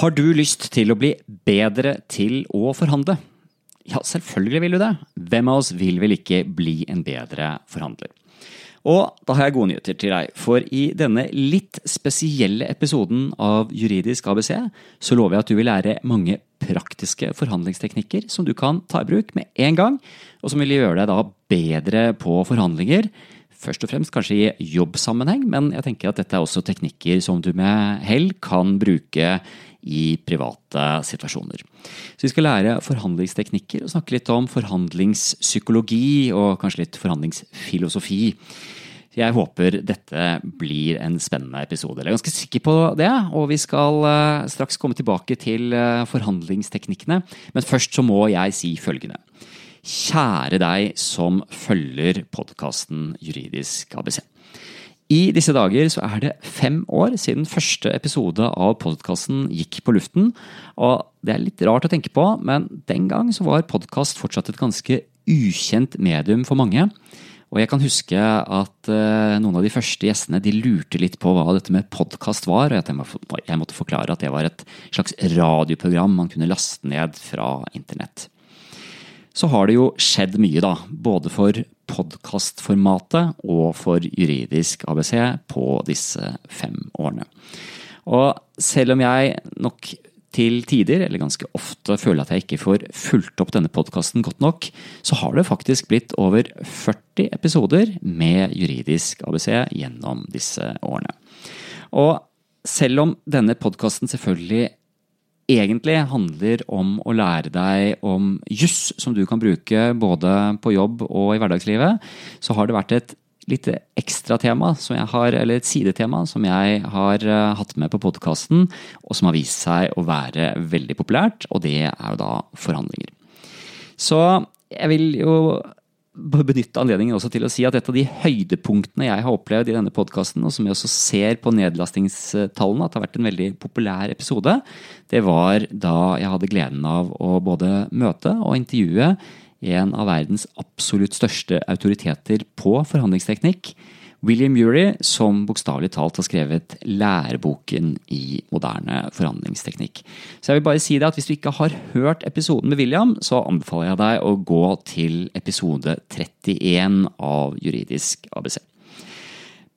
Har du lyst til å bli bedre til å forhandle? Ja, selvfølgelig vil du det. Hvem av oss vil vel ikke bli en bedre forhandler? Og da har jeg gode nyheter til deg, for i denne litt spesielle episoden av Juridisk ABC så lover jeg at du vil lære mange praktiske forhandlingsteknikker som du kan ta i bruk med en gang, og som vil gjøre deg da bedre på forhandlinger først og fremst kanskje i jobbsammenheng, men jeg tenker at dette er også teknikker som du med hell kan bruke i private situasjoner. Så vi skal lære forhandlingsteknikker og snakke litt om forhandlingspsykologi og kanskje litt forhandlingsfilosofi. Jeg håper dette blir en spennende episode. Jeg er ganske sikker på det, og vi skal eh, straks komme tilbake til eh, forhandlingsteknikkene. Men først så må jeg si følgende. Kjære deg som følger podkasten Juridisk ABC. I disse dager så er det fem år siden første episode av podkasten gikk på luften. Og det er litt rart å tenke på, men den gang så var podkast fortsatt et ganske ukjent medium for mange. Og jeg kan huske at uh, noen av de første gjestene de lurte litt på hva dette med podkast var. Og jeg måtte forklare at det var et slags radioprogram man kunne laste ned fra internett så har det jo skjedd mye, da. Både for podkastformatet og for juridisk ABC på disse fem årene. Og selv om jeg nok til tider, eller ganske ofte, føler at jeg ikke får fulgt opp denne podkasten godt nok, så har det faktisk blitt over 40 episoder med juridisk ABC gjennom disse årene. Og selv om denne podkasten selvfølgelig egentlig handler om å lære deg om juss, som du kan bruke både på jobb og i hverdagslivet, så har det vært et lite ekstratema, eller et sidetema, som jeg har eh, hatt med på podkasten, og som har vist seg å være veldig populært, og det er jo da forhandlinger. Så jeg vil jo benytte anledningen også til å si at et av de høydepunktene jeg har opplevd i denne podkasten, og som jeg også ser på nedlastingstallene at det har vært en veldig populær episode, det var da jeg hadde gleden av å både møte og intervjue en av verdens absolutt største autoriteter på forhandlingsteknikk, William Ury, som bokstavelig talt har skrevet læreboken i moderne forhandlingsteknikk. Så jeg vil bare si deg at hvis du ikke har hørt episoden med William, så anbefaler jeg deg å gå til episode 31 av Juridisk ABC.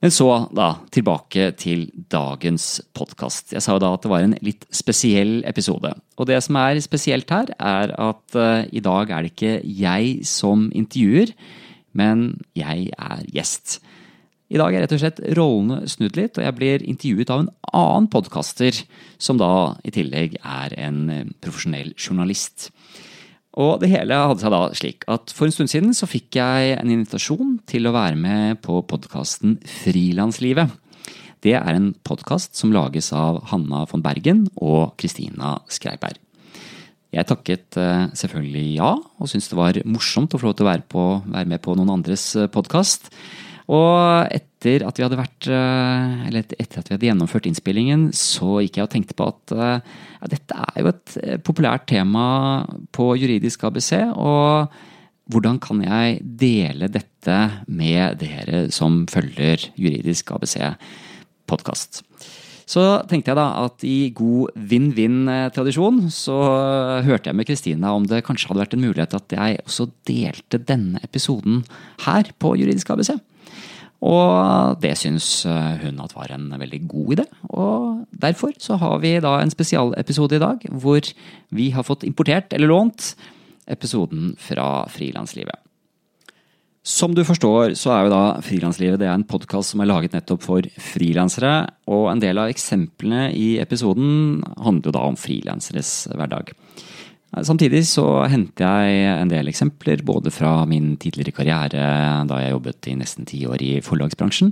Men så, da, tilbake til dagens podkast. Jeg sa jo da at det var en litt spesiell episode. Og det som er spesielt her, er at uh, i dag er det ikke jeg som intervjuer, men jeg er gjest. I dag er rett og slett rollene snudd litt, og jeg blir intervjuet av en annen podkaster, som da i tillegg er en eh, profesjonell journalist. Og det hele hadde seg da slik at for en stund siden så fikk jeg en invitasjon til å være med på podkasten Frilanslivet. Det er en podkast som lages av Hanna von Bergen og Kristina Skreiberg. Jeg takket eh, selvfølgelig ja, og syntes det var morsomt å få lov til å være, på, være med på noen andres eh, podkast. Og etter at vi hadde vært eh, Eller etter at vi hadde gjennomført innspillingen, så gikk jeg og tenkte på at eh, ja, dette er jo et eh, populært tema på juridisk ABC. Og hvordan kan jeg dele dette med dere som følger juridisk ABC-podkast? Så tenkte jeg da at i god vinn-vinn-tradisjon så hørte jeg med Kristina om det kanskje hadde vært en mulighet at jeg også delte denne episoden her på Juridisk ABC. Og det syns eh, hun at var en veldig god idé. Og derfor så har vi da en spesialepisode i dag hvor vi har fått importert, eller lånt, episoden fra Frilanslivet. Som du forstår, så er jo da Frilanslivet en podkast som er laget nettopp for frilansere. Og en del av eksemplene i episoden handler jo da om frilanseres hverdag. Samtidig så henter jeg en del eksempler både fra min tidligere karriere da jeg jobbet i nesten ti år i forlagsbransjen,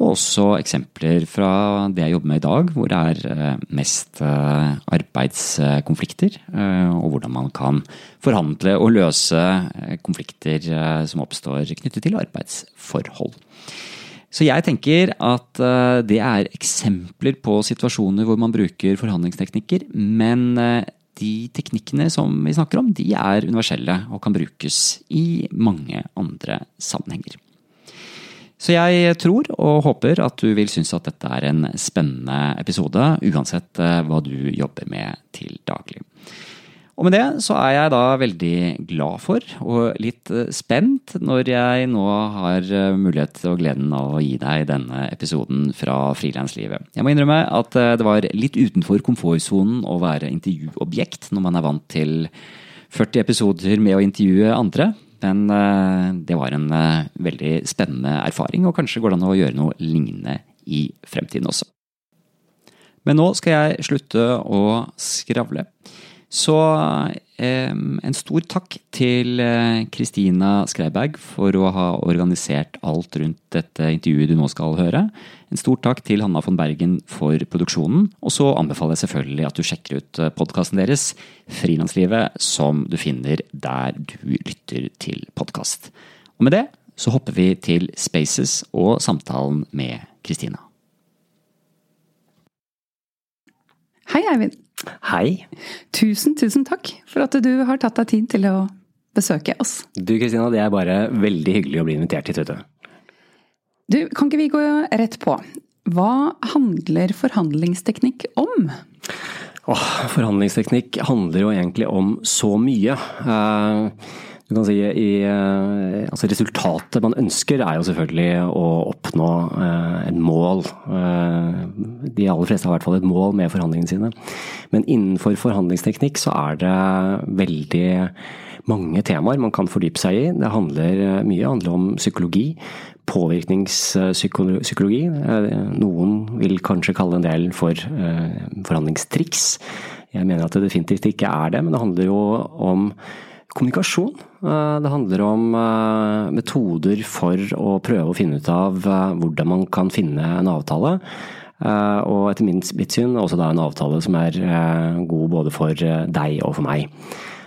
og også eksempler fra det jeg jobber med i dag, hvor det er eh, mest eh, arbeidskonflikter, eh, og hvordan man kan forhandle og løse konflikter som oppstår knyttet til arbeidsforhold. Så jeg tenker at det er eksempler på situasjoner hvor man bruker forhandlingsteknikker, men de teknikkene som vi snakker om, de er universelle og kan brukes i mange andre sammenhenger. Så jeg tror og håper at du vil synes at dette er en spennende episode, uansett eh, hva du jobber med til daglig. Og med det så er jeg da veldig glad for, og litt eh, spent, når jeg nå har eh, mulighet og gleden av å gi deg denne episoden fra frilanslivet. Jeg må innrømme at eh, det var litt utenfor komfortsonen å være intervjuobjekt når man er vant til 40 episoder med å intervjue andre. Men det var en veldig spennende erfaring, og kanskje går det an å gjøre noe lignende i fremtiden også. Men nå skal jeg slutte å skravle. Så en stor takk til Kristina eh, Skreiberg for å ha organisert alt rundt dette intervjuet du nå skal høre. En stor takk til Hanna von Bergen for produksjonen. Og så anbefaler jeg selvfølgelig at du sjekker ut eh, podkasten deres, Frilanslivet, som du finner der du lytter til podkast. Og med det så hopper vi til Spaces og samtalen med Kristina. Hei, Eivind. Hei. Tusen, tusen takk for at du har tatt deg tid til å besøke oss. Du Kristina, det er bare veldig hyggelig å bli invitert hit, vet du. Du, kan ikke vi gå rett på? Hva handler forhandlingsteknikk om? Åh, forhandlingsteknikk handler jo egentlig om så mye. Uh, du kan si i, eh, altså Resultatet man ønsker er jo selvfølgelig å oppnå eh, et mål. Eh, de aller fleste har i hvert fall et mål med forhandlingene sine. Men innenfor forhandlingsteknikk så er det veldig mange temaer man kan fordype seg i. Det handler mye handler om psykologi. Påvirkningspsykologi. Noen vil kanskje kalle en del for forhandlingstriks. Jeg mener at det definitivt ikke er det, men det handler jo om kommunikasjon. Eh, det handler om eh, metoder for å prøve å finne ut av eh, hvordan man kan finne en avtale. Og etter mitt syn også da en avtale som er god både for deg og for meg.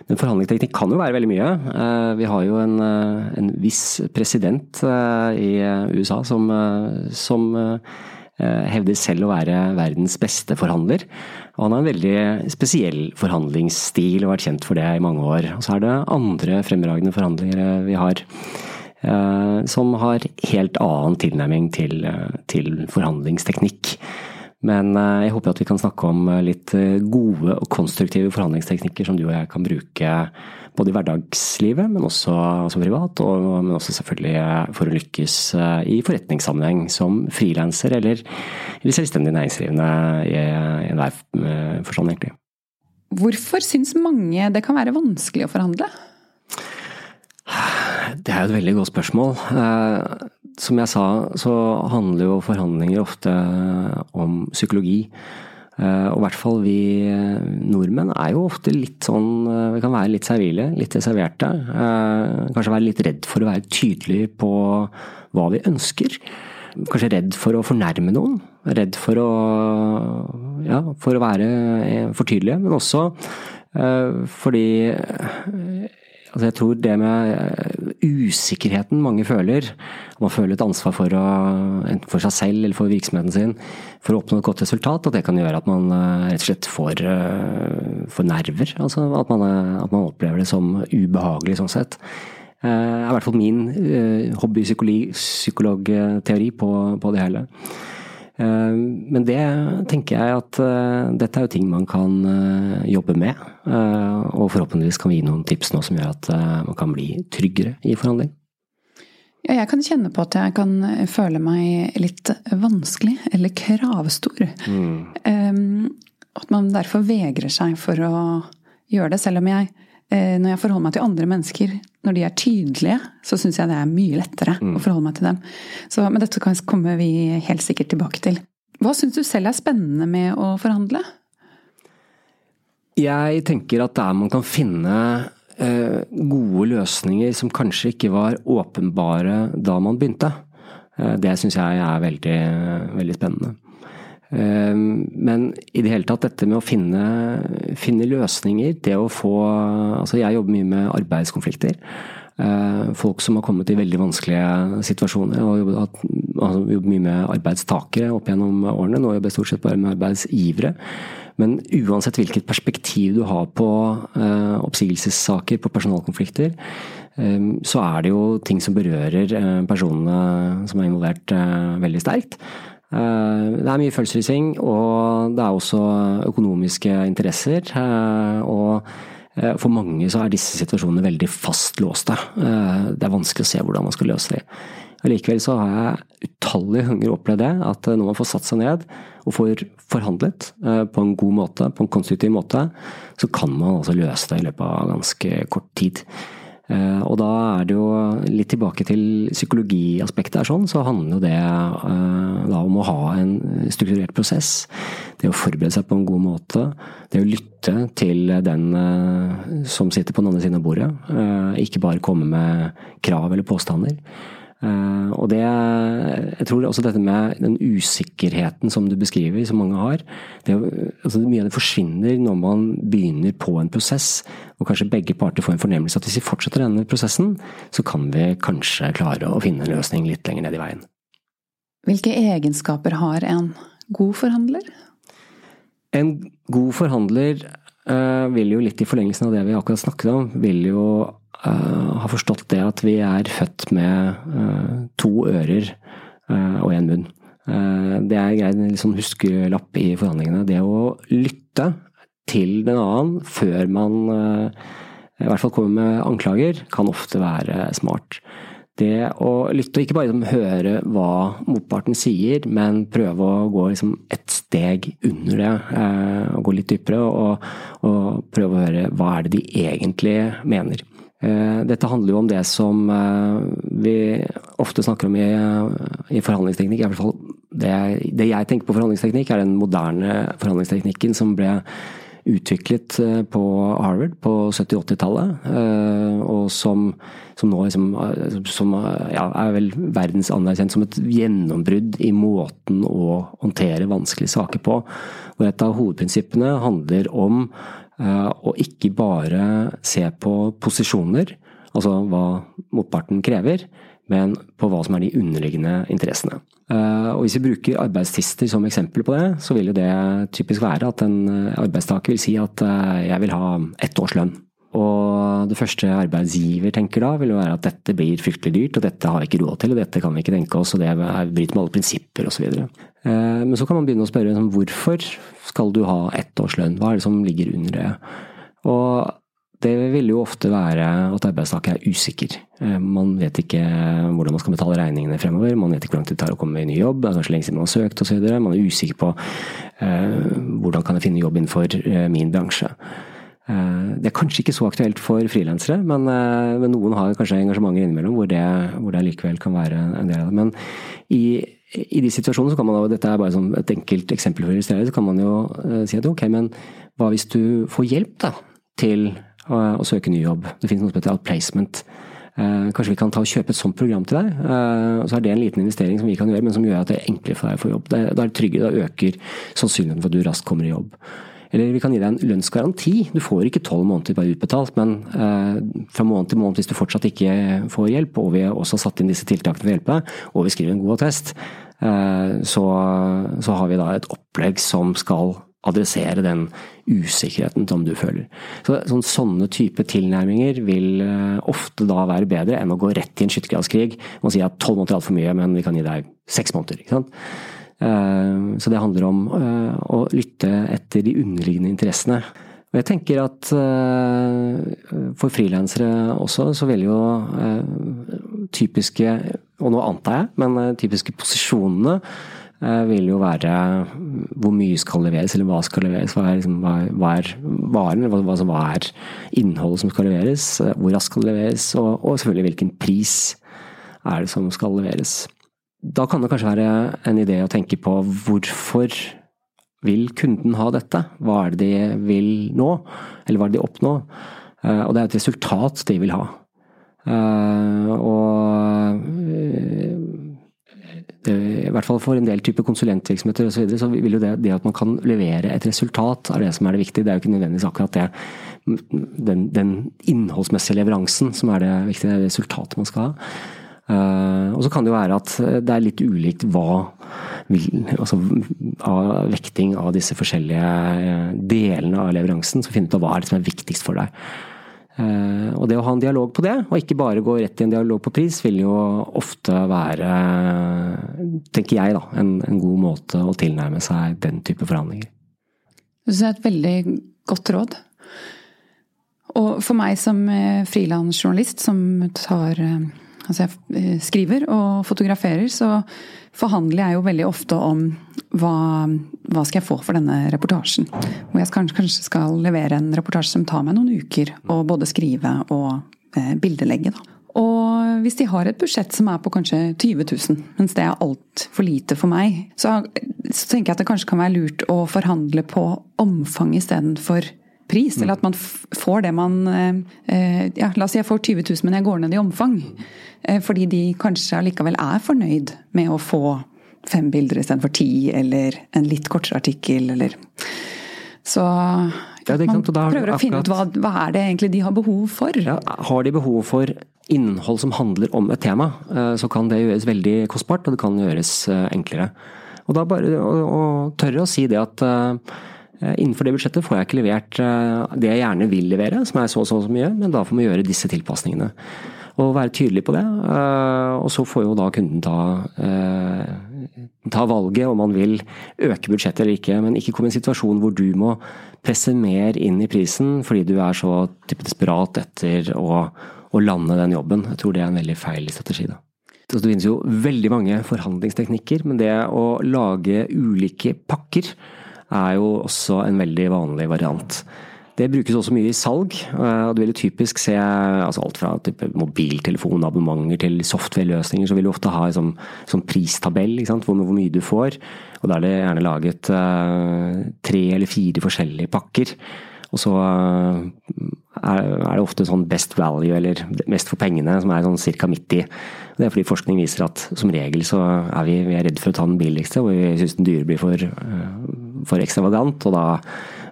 Men forhandlingsteknikk kan jo være veldig mye. Vi har jo en, en viss president i USA som, som hevder selv å være verdens beste forhandler. Og han har en veldig spesiell forhandlingsstil og vært kjent for det i mange år. Og så er det andre fremragende forhandlere vi har. Eh, som har helt annen tilnærming til, til forhandlingsteknikk. Men eh, jeg håper at vi kan snakke om litt gode og konstruktive forhandlingsteknikker som du og jeg kan bruke både i hverdagslivet, men også som privat. Og, men også selvfølgelig for å lykkes eh, i forretningssammenheng som frilanser eller, eller selvstendig næringsdrivende i, enhver eh, forstand, egentlig. Hvorfor syns mange det kan være vanskelig å forhandle? Det er jo et veldig godt spørsmål. Som jeg sa, så handler jo forhandlinger ofte om psykologi. Eh, og i hvert fall vi eh, nordmenn er jo ofte litt sånn eh, Vi kan være litt servile, litt reserverte. Kanskje være litt redd for å være tydelig på hva vi ønsker. Kanskje redd for å fornærme noen. Redd for å, ja, for å være for tydelige. Men også fordi Altså jeg tror det med eh, usikkerheten mange føler, man føler et ansvar for, å, enten for seg selv eller for virksomheten sin, for å oppnå et godt resultat, at det kan gjøre at man eh, rett og slett får, eh, får nerver. Altså at man, at man, opplever det som ubehagelig sånn sett. Det er i hvert fall min hobbypsykologteori på, på det hele. Eh, men det tenker jeg at eh, dette er jo ting man kan eh, jobbe med. Og forhåpentligvis kan vi gi noen tips nå som gjør at man kan bli tryggere i forhandling. Ja, jeg kan kjenne på at jeg kan føle meg litt vanskelig, eller kravstor. Mm. At man derfor vegrer seg for å gjøre det, selv om jeg når jeg forholder meg til andre mennesker, når de er tydelige, så syns jeg det er mye lettere mm. å forholde meg til dem. Så, men dette kommer vi helt sikkert tilbake til. Hva syns du selv er spennende med å forhandle? Jeg tenker at der man kan finne eh, gode løsninger som kanskje ikke var åpenbare da man begynte, eh, det syns jeg er veldig, veldig spennende. Ehm, men i det hele tatt, dette med å finne, finne, løsninger, det å få Altså jeg jobber mye med arbeidskonflikter. Ehm, folk som har kommet i veldig vanskelige situasjoner. og jobbet, altså jobbet mye med arbeidstakere opp gjennom årene. Nå jobber jeg stort sett bare med arbeidsgivere. Men uansett hvilket perspektiv du har på eh, oppsigelsessaker, på personalkonflikter, så er det jo ting som berører personene som er involvert veldig sterkt. Det er mye følelsesrising, og det er også økonomiske interesser. Og for mange så er disse situasjonene veldig fastlåste. Det er vanskelig å se hvordan man skal løse dem. Allikevel så har jeg utallige ganger opplevd det, at når man får satt seg ned og får forhandlet eh, på en god måte, på en konstruktiv måte, så kan man altså løse det i løpet av ganske kort tid. Eh, og da er det jo litt tilbake til psykologiaspektet her sånn, så handler jo det eh, da om å ha en strukturert prosess. Det å forberede seg på en god måte. Det å lytte til den som sitter på den andre siden av bordet. Ikke bare komme med krav eller påstander. Eh, og det Jeg tror også dette med den usikkerheten som du beskriver, som mange har det, altså Mye av det forsvinner når man begynner på en prosess, og kanskje begge parter får en fornemmelse at hvis vi fortsetter denne prosessen, så kan vi kanskje klare å finne en løsning litt lenger ned i veien. Hvilke egenskaper har en god forhandler? En god forhandler uh, vil jo litt i forlengelsen av det vi akkurat snakket om, vil jo har forstått det at vi er født med uh, to ører uh, og én munn. det er greit, en liksom huskelapp i forhandlingene. Det å lytte til den annen før man i hvert fall kommer med anklager, kan ofte være smart. Det å lytte og ikke bare liksom høre hva motparten sier, men prøve å gå liksom et steg under det. og Gå litt dypere og, og prøve å høre hva er det de egentlig mener. Eh, dette handler jo om det som eh, vi ofte snakker om i, i forhandlingsteknikk. I hvert fall det, det, jeg tenker på forhandlingsteknikk, er den moderne forhandlingsteknikken som ble utviklet eh, på Harvard på 70-80-tallet, og som, som nå liksom, som, ja, er vel verdens anerkjent som et gjennombrudd i måten å håndtere vanskelige saker på. Hvor et av hovedprinsippene handler om Eh, og ikke bare se på posisjoner, altså hva motparten krever, men på hva som er de underliggende interessene. Eh, og Hvis vi bruker arbeidstister som eksempel på det, så vil jo det typisk være at en arbeidstaker vil si at eh, jeg vil ha ett års lønn. Og det første arbeidsgiver tenker da, vil jo være at dette blir fryktelig dyrt, og dette har vi ikke råd til, og dette kan vi ikke tenke oss, og det bryter med alle prinsipper osv. Eh, men så kan man begynne å spørre liksom, hvorfor skal du ha ett års lønn, hva er det som ligger under det? Og det vil jo ofte være at arbeidstaker er usikker. Eh, man vet ikke hvordan man skal betale regningene fremover, man vet ikke hvor lang tid det tar å komme i ny jobb, det er kanskje lenge siden man har søkt osv. Man er usikker på eh, hvordan kan jeg finne jobb innenfor min bransje. Eh, det er kanskje ikke så aktuelt for frilansere, men, eh, men, noen har kanskje engasjementer innimellom hvor det, hvor det likevel kan være en del av det. Men i, i de situasjonene så kan man da, dette er bare sånn et enkelt eksempel for å illustrere, så kan man jo uh, si at ok, men hva hvis du får hjelp da, til å, å søke ny jobb? Det finnes noe som heter outplacement. Kanskje vi kan ta og kjøpe et sånt program til deg. så er det en liten investering som vi kan gjøre, men som gjør at det er enklere for deg å få jobb. Da er det tryggere, da øker sannsynligheten for at du raskt kommer i jobb. Eller vi kan gi deg en lønnsgaranti. Du får ikke tolv måneder bare utbetalt, men eh, fra måned til måned hvis du fortsatt ikke får hjelp, og vi har også satt inn disse tiltakene for å hjelpe deg, og vi skriver en god attest, eh, så, så, har vi da et opplegg som skal adressere den usikkerheten som du føler. Så, sånn, sånne type tilnærminger vil eh, ofte da være bedre enn å gå rett i en skyttergravskrig og si at tolv måneder er altfor mye, men vi kan gi deg seks måneder. ikke sant? Eh, så det handler om eh, å lytte etter de underliggende interessene. Og jeg tenker at eh, for frilansere også, så vil jo typiske, og nå antar jeg, men typiske posisjonene vil jo være hvor mye skal leveres, eller hva skal leveres. Hva er, liksom, hva er varen, hva, hva, er innholdet som skal leveres, hvor raskt skal leveres, og, og selvfølgelig hvilken pris er det som skal leveres. Da kan det kanskje være en idé å tenke på hvorfor vil kunden ha dette? Hva er det de vil nå? Eller hva er det de oppnår? Eh, og det er et resultat de vil ha. Eh, og eh, det, i hvert fall for en del typer konsulentvirksomheter osv. Så, så vil jo det, det, at man kan levere et resultat, er det som er det viktige. Det er jo ikke nødvendigvis akkurat det. Den, den innholdsmessige leveransen som er det viktige. Det resultatet man skal ha. Uh, og så kan det jo være at det er litt ulikt hva altså, av vekting av disse forskjellige delene av leveransen. Så finne ut av hva er det som er viktigst for deg. Eh, og det å ha en dialog på det, og ikke bare gå rett i en dialog på pris, vil jo ofte være, tenker jeg, da, en, en god måte å tilnærme seg den type forhandlinger. Det er et veldig godt råd. Og for meg som eh, frilansjournalist som tar eh, Altså jeg skriver og fotograferer, så forhandler jeg jo veldig ofte om hva, hva skal jeg få for denne reportasjen. Hvor jeg kanskje, kanskje skal levere en reportasje som tar meg noen uker å både skrive og eh, bildelegge. Da. Og hvis de har et budsjett som er på kanskje 20 000, mens det er altfor lite for meg, så, så tenker jeg at det kanskje kan være lurt å forhandle på omfang istedenfor pris. Eller at man får det man eh, ja, La oss si jeg får 20 000, men jeg går ned i omfang. Eh, fordi de kanskje allikevel er fornøyd med å få fem bilder istedenfor ti, eller en litt kortere artikkel, eller Så ja, man prøver å finne ut hva, hva er det egentlig de har behov for. Ja, har de behov for innhold som handler om et tema, eh, så kan det gjøres veldig kostbart, og det kan gjøres enklere. Og da bare å, tørre å si det at Eh, innenfor det budsjettet får jeg ikke levert eh, det jeg gjerne vil levere, som er så og så, så mye, men da får vi gjøre disse tilpasningene. Og være tydelig på det. Eh, og så får jo da kunden ta, ta valget om man vil øke budsjettet eller ikke, men ikke komme i en situasjon hvor du må presse mer inn i prisen fordi du er så desperat etter å, å lande den jobben. Jeg tror det er en veldig feil strategi. da. Det finnes jo veldig mange forhandlingsteknikker, men det å lage ulike pakker er jo også en veldig vanlig variant. Det brukes også mye i salg. og Du vil typisk se altså alt fra mobiltelefonabonnementer til software-løsninger. Så vil du ofte ha en sånn, sånn pristabell, hvor, hvor, mye du får. Og Da er det gjerne laget uh, tre eller fire forskjellige pakker. Og så uh, er, det ofte sånn best value, eller mest for pengene, som er sånn ca. midt i. Det er fordi forskning viser at som regel så er vi, vi redd for å ta den billigste, og vi syns den dyre blir for uh, for ekstravagant, og da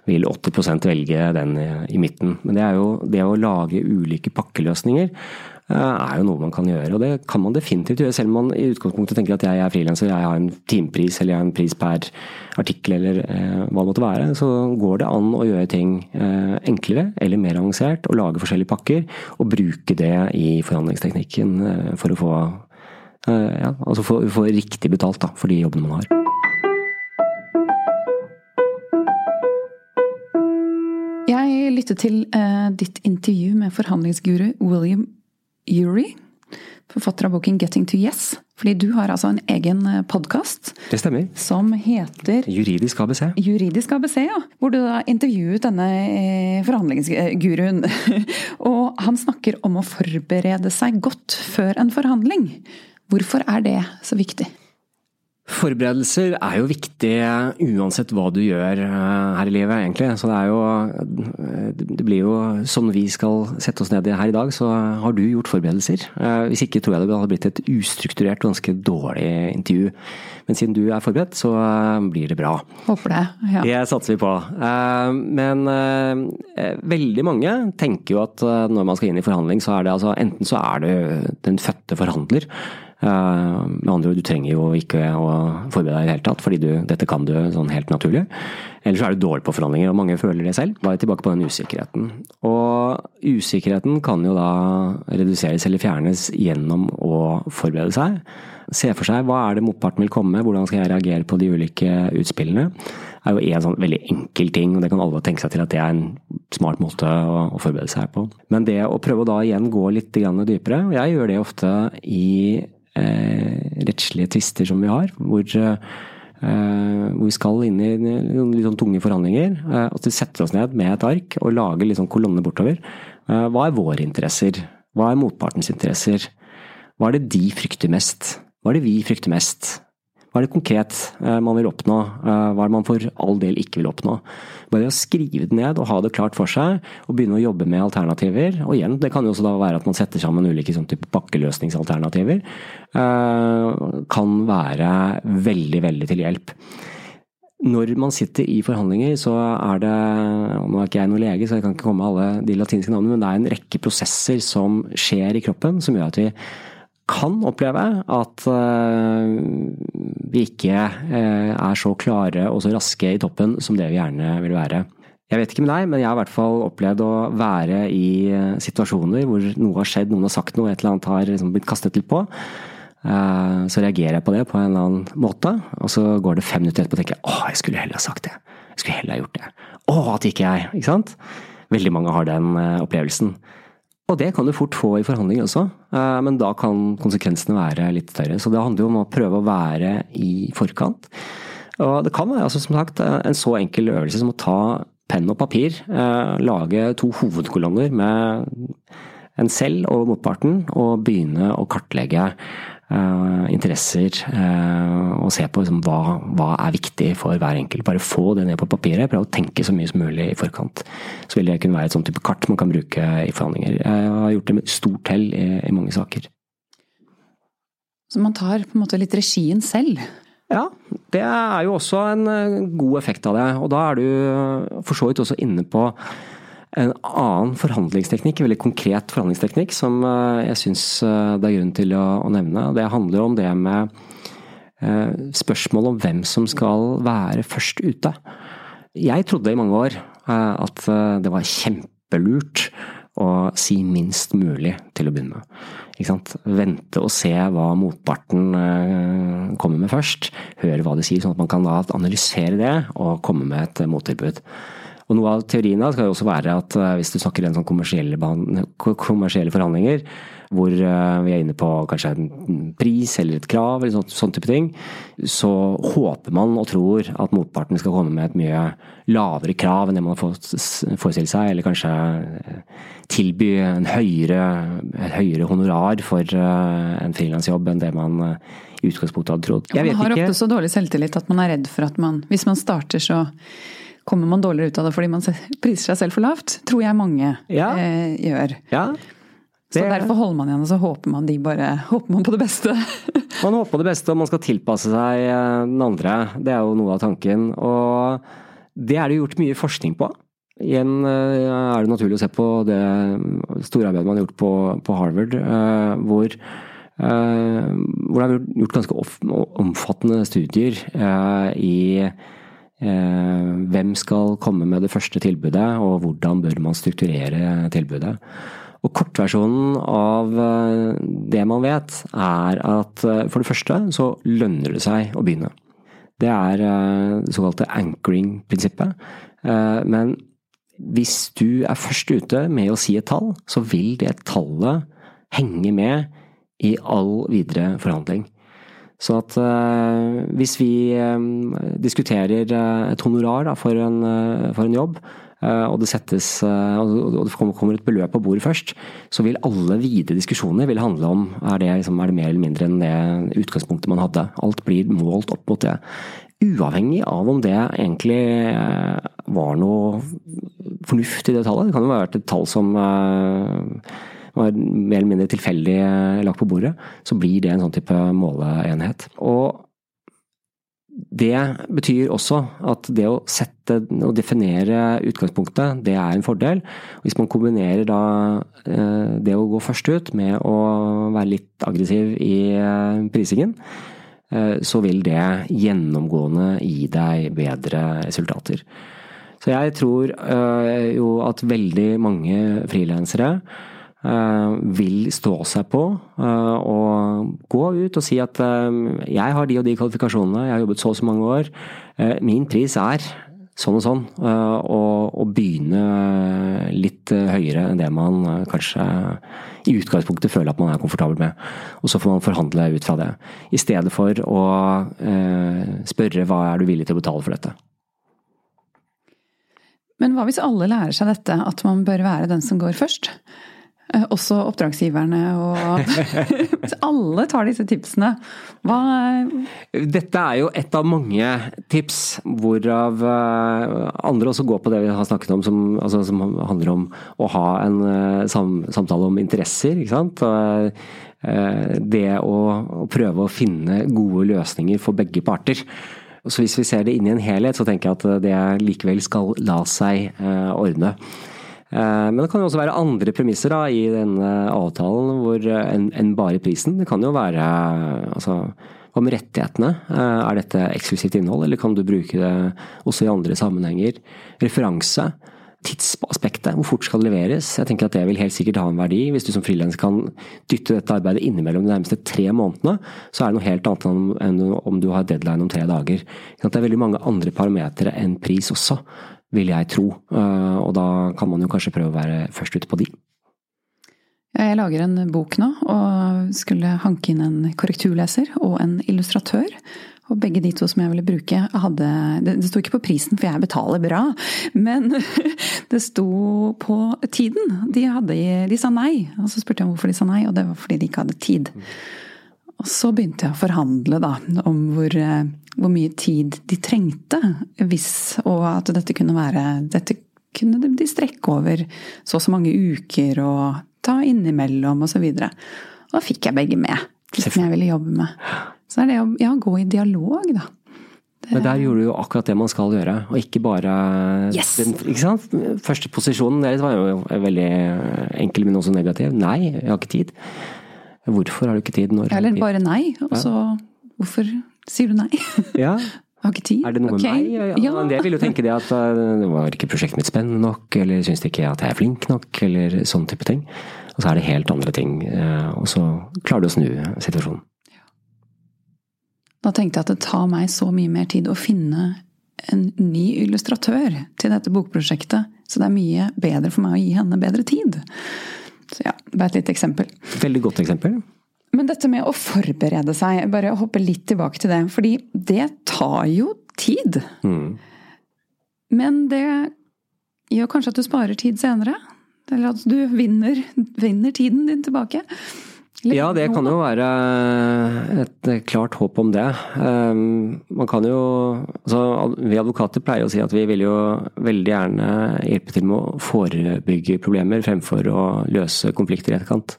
vil 80% velge den i midten. Men det jo det å lage ulike pakkeløsninger eh, er jo noe man kan gjøre, og det kan man definitivt gjøre. Selv om man i utgangspunktet tenker at jeg er frilanser, jeg har en timepris eller jeg har en pris per artikkel eller eh, hva det måtte være, så går det an å gjøre ting eh, enklere eller mer avansert, og lage forskjellige pakker, og bruke det i forhandlingsteknikken eh, for å få, eh, ja, altså få, få riktig betalt da, for de jobbene man har. Jeg lyttet til uh, ditt intervju med forhandlingsguru William Ury, forfatter av boken 'Getting to Yes'. Fordi du har altså en egen eh, podkast. Det stemmer. Som heter Juridisk ABC. Juridisk ABC, ja. Hvor du da intervjuet denne eh, forhandlingsguruen. Og han snakker om å forberede seg godt før en forhandling. Hvorfor er det så viktig? Forberedelser er jo viktig uansett hva du gjør eh, her i livet, egentlig. Så det er jo Det blir jo som vi skal sette oss ned i her i dag, så har du gjort forberedelser. Eh, hvis ikke tror jeg det hadde blitt et ustrukturert, ganske dårlig intervju. Men siden du er forberedt, så eh, blir det bra. Håper det, ja. Det satser vi på. Men veldig mange tenker jo at når man skal inn i forhandling, så er det altså enten så er du den fødte forhandler. Eh, med andre ord, du trenger jo ikke å forberede deg i det hele tatt, fordi du, dette kan du sånn helt naturlig. Eller så er du dårlig på forhandlinger, og mange føler det selv. Bare tilbake på den usikkerheten. Og usikkerheten kan jo da reduseres eller fjernes gjennom å forberede seg. Se for seg hva er det motparten vil komme med, hvordan skal jeg reagere på de ulike utspillene. Det er jo en sånn veldig enkel ting, og det kan alle tenke seg til at det er en smart måte å forberede seg på. Men det å prøve å da igjen gå litt dypere, og jeg gjør det ofte i Eh, rettslige tvister som vi har, hvor, eh, hvor vi skal inn i litt sånn tunge forhandlinger. Eh, og så setter oss ned med et ark og lager litt sånn kolonne bortover. Hva er våre interesser? Hva er motpartens interesser? Hva er det de frykter mest? Hva er det vi frykter mest? Hva er det konkret eh, man vil oppnå? Eh, hva er det man for all del ikke vil oppnå? Bare å skrive det ned og ha det klart for seg, og begynne å jobbe med alternativer. Og igjen, det kan jo også da være at man setter sammen ulike sånn type pakkeløsningsalternativer. Eh, kan være veldig, veldig til hjelp. Når man sitter i forhandlinger, så er det Nå er ikke jeg noen lege, så jeg kan ikke komme med alle de latinske navnene, men det er en rekke prosesser som skjer i kroppen som gjør at vi kan oppleve at eh, vi ikke eh, er så klare og så raske i toppen som det vi gjerne vil være. Jeg vet ikke med deg, men jeg har i hvert fall opplevd å være i eh, situasjoner hvor noe har skjedd, noen har sagt noe, et eller annet har liksom blitt kastet litt på. Så reagerer jeg på det på en eller annen måte, og så går det fem minutter etterpå og tenker jeg, åh, jeg skulle heller ha sagt det. Jeg skulle heller ha gjort det. Å, at ikke jeg. Ikke sant? Veldig mange har den opplevelsen. Og det kan du fort få i forhandlinger også, men da kan konsekvensene være litt større. Så det handler jo om å prøve å være i forkant. Og det kan være altså, som sagt, en så enkel øvelse som å ta penn og papir, eh, lage to hovedkolonner med en selv og motparten, og begynne å kartlegge interesser uh, og se på liksom, hva, hva, er viktig for hver enkelt. Bare få det ned på papiret. Prøve å tenke så mye som mulig i forkant. Så vil det kunne være et sånn type kart man kan bruke i forhandlinger. Jeg har gjort det med stort hell i, i, mange saker. Så man tar på en måte litt regien selv? Ja, det er jo også en eh, god effekt av det. Og da er du eh, for så vidt også inne på en annen forhandlingsteknikk, veldig konkret forhandlingsteknikk, som eh, jeg syns det er grunn til å, nevne. Det handler om det med spørsmål om hvem som skal være først ute. Jeg trodde i mange år at det var kjempelurt å si minst mulig til å begynne med. Vente og se hva motparten eh, kommer med først. Høre hva de sier, sånn at man kan analysere det og komme med et mottilbud. Og Noe av teorien skal jo også være at eh, hvis du snakker i sånn kommersielle, kommersielle forhandlinger, hvor eh, vi er inne på kanskje en pris eller et krav, eller sånn, sånn type ting, så håper man og tror at motparten skal komme med et mye lavere krav enn det man har forestilt seg, eller kanskje tilby en høyere, et høyere honorar for en frilansjobb enn det man i utgangspunktet hadde trodd. man har ofte så dårlig selvtillit at man er redd for at man, hvis man starter så kommer man dårligere ut av det fordi man priser seg selv for lavt. Tror jeg mange ja. eh, gjør. Ja. Det... Så derfor holder man igjen, og så håper man, de bare, håper man på det beste. man håper på det beste, og man skal tilpasse seg eh, den andre. Det er jo noe av tanken. Og det er det gjort mye forskning på. Igjen eh, er det naturlig å se på det store arbeidet man har gjort på, på Harvard, eh, hvor hvor det er gjort ganske omfattende studier i hvem skal komme med det første tilbudet, og hvordan bør man strukturere tilbudet. Og Kortversjonen av eh, det man vet, er at eh, for det første så lønner det seg å begynne. Det er det såkalte anchoring-prinsippet. Men hvis du er først ute med å si et tall, så vil det tallet henge med i all videre forhandling. Så at eh, hvis vi eh, diskuterer uh, et honorar da, for, en, uh, for, en, jobb, og det settes og det kommer et beløp på bordet først, så vil alle videre diskusjoner vil handle om er det, liksom, er det mer eller mindre enn det utgangspunktet man hadde. Alt blir målt opp mot det. Uavhengig av om det egentlig var noe fornuft i det tallet. Det kan jo ha vært et tall som var mer eller mindre tilfeldig eh, lagt på bordet, så blir det en sånn type måleenhet. Og det betyr også at det å sette og definere utgangspunktet, det er en fordel. Hvis man kombinerer da eh, det å gå først ut med å være litt aggressiv i eh, prisingen, så vil det gjennomgående gi deg bedre resultater. Så jeg tror jo at veldig mange frilansere vil stå seg på eh, og gå ut og si at eh, jeg har de og de kvalifikasjonene, jeg har jobbet så og så mange år. Min pris er sånn og sånn, og, og begynne litt høyere enn det man kanskje i utgangspunktet føler at man er komfortabel med. Og så får man forhandle ut fra det. I stedet for å spørre hva er du villig til å betale for dette. Men hva hvis alle lærer seg dette, at man bør være den som går først? Eh, også oppdragsgiverne og Alle tar disse tipsene. Hva Dette er jo et av mange tips, hvorav eh, andre også går på det vi har snakket om, som, altså, som handler om å ha en eh, sam, samtale om interesser. ikke sant? Det å, å prøve å finne gode løsninger for begge parter. Så hvis vi ser det inn i en helhet, så tenker jeg at det likevel skal la seg ordne. Eh, men det kan jo også være andre premisser da, i denne avtalen enn en bare prisen. Det kan jo være altså, Hva rettighetene? Er dette eksklusivt innhold, eller kan du bruke det også i andre sammenhenger? Referanse tidsaspektet. Hvor fort skal det leveres? Jeg tenker at Det vil helt sikkert ha en verdi. Hvis du som frilanser kan dytte dette arbeidet innimellom de nærmeste tre månedene, så er det noe helt annet enn om du har deadline om tre dager. Det er veldig mange andre parametere enn pris også, vil jeg tro. Eh, og da kan man jo kanskje prøve å være først ute på de. Jeg lager en bok nå, og skulle hanke inn en korrekturleser og en illustratør. Og begge de to som jeg ville bruke, hadde Det, det sto ikke på prisen, for jeg betaler bra, men det sto på tiden. De, hadde, de sa nei. Og så spurte jeg hvorfor de sa nei, og det var fordi de ikke hadde tid. Og så begynte jeg å forhandle da, om hvor, hvor mye tid de trengte, hvis Og at dette kunne være Dette kunne de strekke over så og så mange uker og ta innimellom osv. Og, så og da fikk jeg begge med, de som jeg ville jobbe med. Så er det å ja, gå i dialog, da. Det... Men der gjorde du jo akkurat det man skal gjøre, og ikke bare yes! den ikke første posisjonen deres var jo veldig enkel, men også negativ. Nei, jeg har ikke tid. Hvorfor har du ikke tid? Når Eller bare nei, og så hvorfor sier du nei? Ja. Jeg har ikke tid. Er det noe okay. med meg? Ja, del vil jo tenke det at uh, det var ikke prosjektet mitt spennende nok, eller syns ikke at jeg er flink nok, eller sånn type ting. Og så er det helt andre ting, uh, og så klarer du å snu situasjonen. Da tenkte jeg at det tar meg så mye mer tid å finne en ny illustratør til dette bokprosjektet, så det er mye bedre for meg å gi henne bedre tid. Så ja, er et lite eksempel. Veldig godt eksempel. Men dette med å forberede seg, bare hoppe litt tilbake til det. Fordi det tar jo tid. Mm. Men det gjør kanskje at du sparer tid senere? Eller at du vinner, vinner tiden din tilbake? Ja, det kan jo være et klart håp om det. Ehm, man kan jo altså, Vi advokater pleier å si at vi vil jo veldig gjerne hjelpe til med å forebygge problemer fremfor å løse konflikter i etterkant.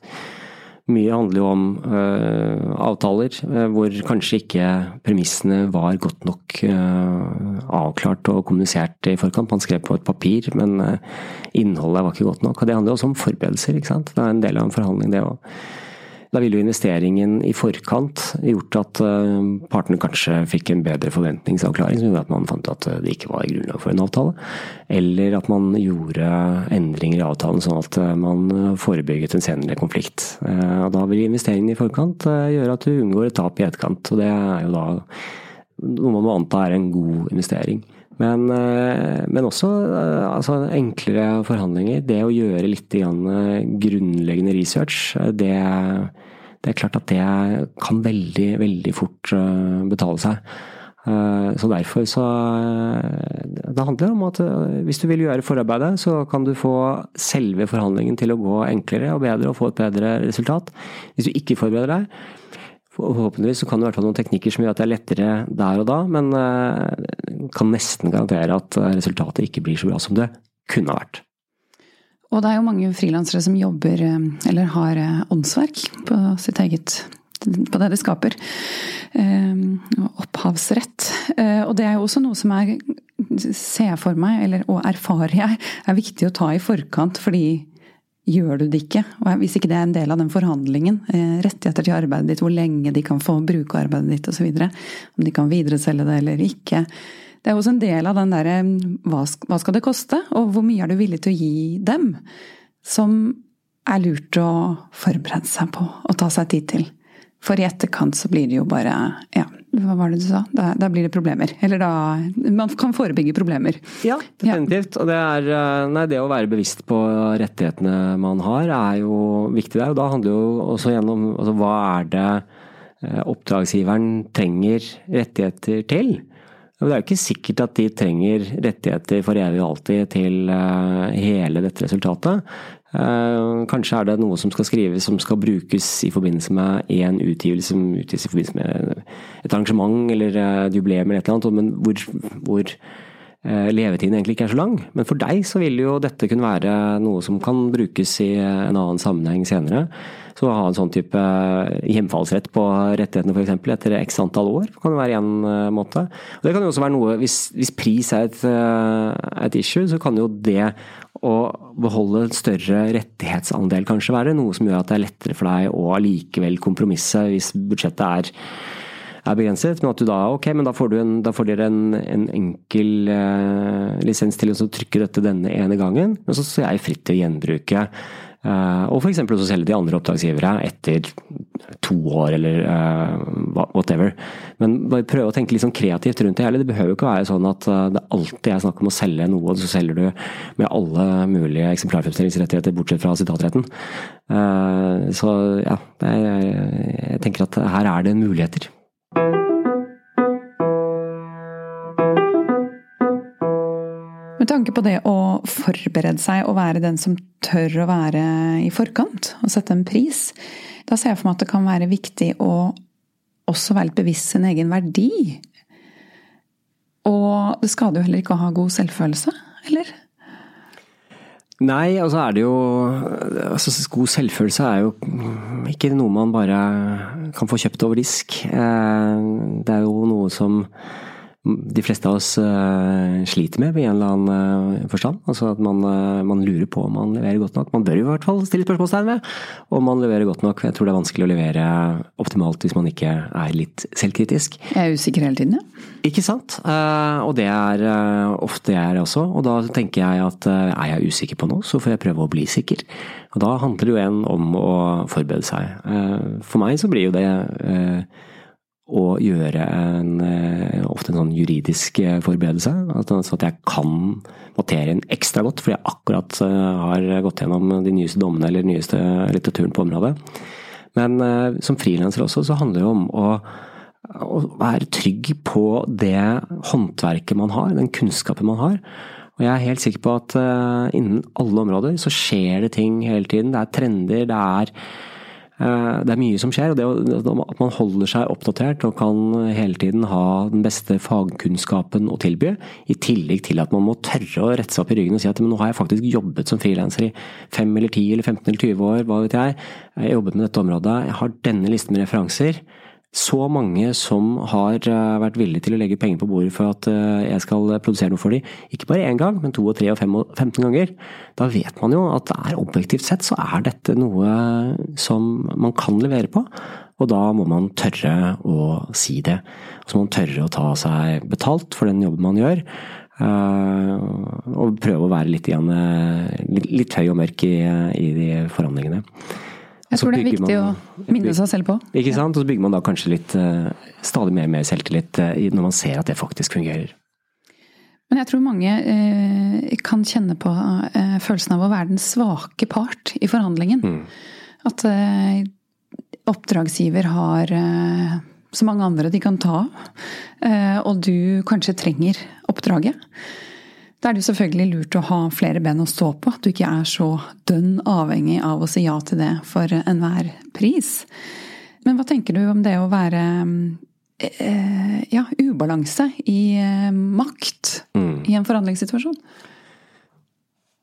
Mye handler jo om uh, avtaler uh, hvor kanskje ikke premissene var godt nok uh, avklart og kommunisert i forkant. Man skrev på et papir, men innholdet var ikke godt nok. Og det handler også om forberedelser. ikke sant? Det er en del av en forhandling, det òg. Da ville jo investeringen i forkant gjort at eh, partene kanskje fikk en bedre forventningsavklaring, som gjorde at man fant at det ikke var grunnlag for en avtale. Eller at man gjorde endringer i avtalen sånn at eh, man forebygget en senere konflikt. Eh, og da vil investeringen i forkant gjøre at du unngår et tap i etterkant. Og det er jo da noe man må anta er en god investering. Men, men også altså, enklere forhandlinger. Det å gjøre litt grunnleggende research, det det er klart at det kan veldig, veldig fort eh, betale seg. Eh, så derfor så eh, Det handler om at hvis du vil gjøre forarbeidet, så kan du få selve forhandlingen til å gå enklere og bedre og få et bedre resultat. Hvis du ikke forbereder deg, forhåpentligvis kan du i hvert fall noen teknikker som gjør at det er lettere der og da, men kan nesten garantere at resultatet ikke blir så bra som det kunne ha vært. Og det er jo mange frilansere som jobber, eh, eller har eh, åndsverk på sitt eget på det de skaper. Eh, opphavsrett. Og det er jo også noe som er, ser jeg for meg, eller og erfarer jeg, er viktig å ta i forkant. Fordi gjør du det ikke, og hvis ikke det er en del av den forhandlingen, rettigheter til arbeidet ditt, hvor lenge de kan få bruke arbeidet ditt osv., om de kan videreselge det eller ikke, det er også en del av den derre hva, hva skal det koste, og hvor mye er du villig til å gi dem? Som er lurt å forberede seg på og ta seg tid til. For i etterkant så blir det jo bare Ja, hva var det du sa? Da, da blir det problemer. Eller da Man kan forebygge problemer. Ja, definitivt. Ja. Og det er eh, Nei, det å være bevisst på rettighetene man har, er jo viktig der. Og da handler jo også gjennom Altså hva er det eh, oppdragsgiveren trenger rettigheter til? Det er jo ikke sikkert at de trenger rettigheter for evig og alltid til eh, hele dette resultatet. Eh, kanskje er det noe som skal skrives som skal brukes i forbindelse med en utgivelse som utgis i forbindelse med et arrangement eller et jubileum eller et eller annet, men hvor, hvor levetiden egentlig ikke er så lang. Men for deg så vil jo dette kunne være noe som kan brukes i en annen sammenheng senere. Så å ha en sånn type hjemfallsrett på rettighetene f.eks. etter x antall år kan være én eh, måte. Og det kan jo også være noe, hvis, hvis pris er et, eh, et, issue, så kan jo det å beholde en større rettighetsandel kanskje være noe som gjør at det er lettere for deg å allikevel kompromisse hvis budsjettet er er begrenset. Men at du da ok, men da får, en, da får dere en, en enkel eh, lisens til å trykke dette denne ene gangen. Men så står jeg fritt til å gjenbruke. Uh, og f.eks. også selge de andre oppdragsgivere etter to år eller uh, whatever. Men bare prøve å tenke litt sånn kreativt rundt det hele. Det behøver ikke være sånn at det alltid er snakk om å selge noe, og så selger du med alle mulige eksemplarfremstillingsrettigheter bortsett fra sitatretten. Så ja, jeg tenker at her er det muligheter. Med tanke på det å forberede seg og være den som tør å være i forkant og sette en pris, da ser jeg for meg at det kan være viktig å også være litt bevisst sin egen verdi. Og det skader jo heller ikke å ha god selvfølelse, eller? Nei, altså er det jo altså God selvfølelse er jo ikke noe man bare kan få kjøpt over disk. Eh, det er jo noe som de fleste av oss uh, sliter med i en eller annen uh, forstand. Altså at man, uh, man, lurer på om man leverer godt nok. Man bør i hvert fall stille spørsmålstegn ved om man leverer godt nok. Jeg tror det er vanskelig å levere optimalt hvis man ikke er litt selvkritisk. Jeg er usikker hele tiden, ja. Ikke sant. og det er ofte jeg er også. Og da tenker jeg at er jeg usikker på noe, så får jeg prøve å bli sikker. Og da handler det jo igjen om å forberede seg. for meg så blir jo det å gjøre en, eh, ofte en sånn juridisk eh, forberedelse. Så at jeg kan materien ekstra godt, fordi jeg akkurat eh, har gått gjennom de nyeste dommene eller nyeste litteraturen på området. Men som frilanser også, så handler det jo om å, å være trygg på det håndverket man har, den kunnskapen man har. Og jeg er helt sikker på at innen alle områder så skjer det ting hele tiden. Det er trender, det er det er mye som skjer, og det at man holder seg oppdatert og kan hele tiden ha den beste fagkunnskapen å tilby, i tillegg til at man må tørre å rette seg opp i ryggen og si at nå har jeg faktisk jobbet som frilanser i fem eller ti eller 15 eller 20 år, hva vet jeg. Jeg har jobbet med dette området, jeg har denne listen med referanser så mange som har eh, vært villige til å legge penger på bordet for at eh, jeg skal produsere noe for dem, ikke bare én gang, men to og tre og fem og 15 ganger, da vet man jo at det er objektivt sett så er dette noe som man kan levere på. Og da må man tørre å si det. Og så må man tørre å ta seg betalt for den jobben man gjør. Eh, og prøve å være litt, igjen, litt høy og mørk i, i de forhandlingene. Jeg tror det er viktig man, å minne seg selv på. Ikke sant? Og så bygger man da kanskje litt, eh, stadig mer og mer selvtillit eh, når man ser at det faktisk fungerer. Men jeg tror mange eh, kan kjenne på følelsen av å være den svake part i forhandlingen. Mm. At oppdragsgiver har så mange andre de kan ta av, og du kanskje trenger oppdraget. Da er det jo selvfølgelig lurt å ha flere ben å stå på. At du ikke er så dønn avhengig av å si ja til det for enhver pris. Men hva tenker du om det å være eh, ja, ubalanse i eh, makt mm. i en forhandlingssituasjon?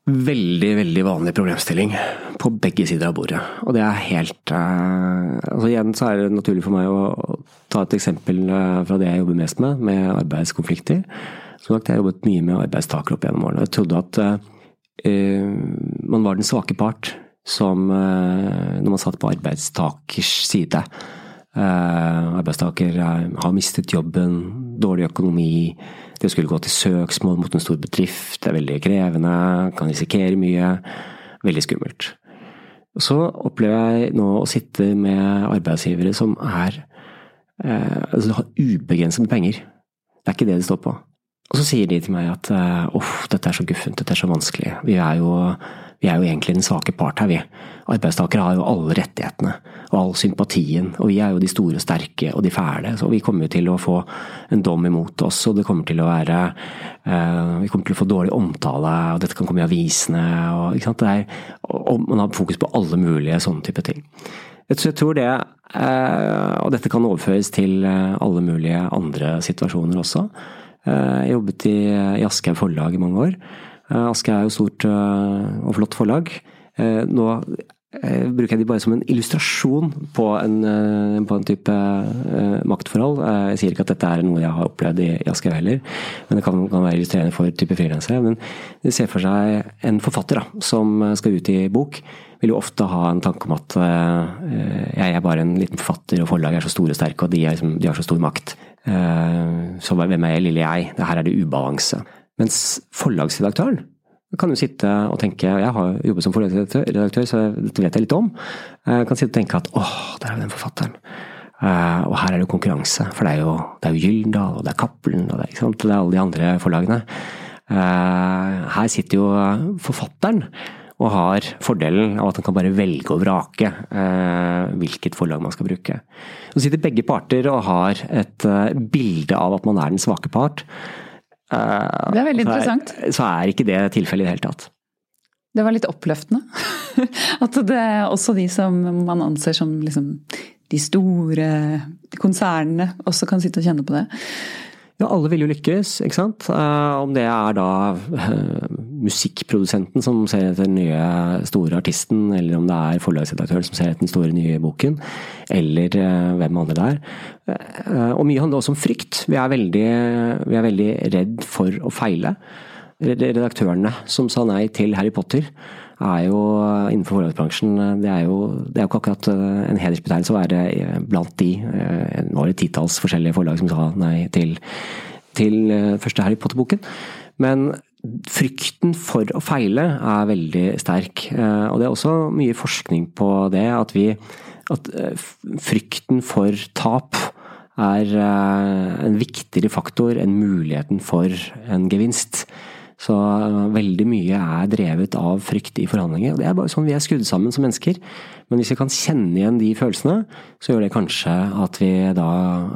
Veldig, veldig vanlig problemstilling på begge sider av bordet. Og det er helt altså Igjen så er det naturlig for meg å ta et eksempel fra det jeg jobber mest med, med arbeidskonflikter. Som sagt, jeg har jobbet mye med arbeidstakere opp gjennom årene. Jeg trodde at uh, man var den svake part som uh, når man satt på arbeidstakers side. Uh, arbeidstaker har mistet jobben, dårlig økonomi. Det å skulle gå til søksmål mot en stor bedrift det er veldig krevende, kan risikere mye. Veldig skummelt. Så opplever jeg nå å sitte med arbeidsgivere som er altså har ubegrenset med penger. Det er ikke det det står på. Og så sier de til meg at uff, dette er så guffent, dette er så vanskelig. Vi er, jo, vi er jo egentlig den svake part her, vi. Arbeidstakere har jo alle rettighetene og all sympatien. Og vi er jo de store og sterke og de fæle. Så vi kommer jo til å få en dom imot oss, og det kommer til å være uh, Vi kommer til å få dårlig omtale, og dette kan komme i avisene. Og, ikke sant? Er, og man har fokus på alle mulige sånne type ting. Så Jeg tror det, uh, og dette kan overføres til eh, alle mulige andre situasjoner også. Eh, jeg jobbet i, i Aschehoug forlag i mange år. Eh, Aschehoug er jo stort eh, og flott forlag. Nå eh, bruker jeg de bare som en illustrasjon på en, eh, på en type eh, maktforhold. Eh, Jeg sier ikke at dette er noe jeg har opplevd i Aschehoug heller, men det kan, kan være illustrerende for type frilansere. Men de ser for seg en forfatter da, som skal ut i bok. Vil jo ofte ha en tanke om at eh, jeg er bare en liten forfatter, og forlaget er så store og sterke, og de, er liksom, de har så stor makt. Eh, så hvem er jeg, lille jeg? Det her er det ubalanse. Mens forlagsredaktøren kan jo sitte og tenke Jeg har jobbet som forlagsredaktør, så dette vet jeg litt om. Jeg kan sitte og tenke at åh, der er den forfatteren. Eh, og her er det konkurranse, for det er jo, det er jo Gyldendal, og det er Cappelen, og det er, det er alle de andre forlagene. Eh, her sitter jo forfatteren og har fordelen av at han kan bare velge og vrake eh, hvilket forlag man skal bruke. Så sitter begge parter og har et eh, bilde av at man er den svake part. Eh, Det er veldig så interessant. Så er ikke det tilfellet i det hele tatt. Det var litt oppløftende. At det er også de som man anser som liksom de store konsernene, også kan sitte og kjenne på det. Ja, alle vil jo lykkes, ikke sant. Eh, om det er da eh, musikkprodusenten som ser etter den nye store artisten, eller om det er forlagsredaktøren som ser etter den store nye boken, eller eh, hvem andre det er. Eh, og mye handler også om frykt. Vi er veldig, vi er veldig redd for å feile. Redaktørene som sa nei til Harry Potter, er jo innenfor forlagsbransjen Det er jo, det er jo ikke akkurat eh, en hedersbetegnelse å være blant de. det var det titalls forskjellige forlag som sa nei til, til første Harry Potter-boken. Men frykten for å feile er veldig sterk. Eh, Og det er også mye forskning på det, at vi at eh, frykten for tap er eh, en viktigere faktor enn muligheten for en gevinst. Så veldig mye er drevet av frykt i forhandlinger. og Det er bare sånn vi er skrudd sammen som mennesker. Men hvis vi kan kjenne igjen de følelsene, så gjør det kanskje at vi da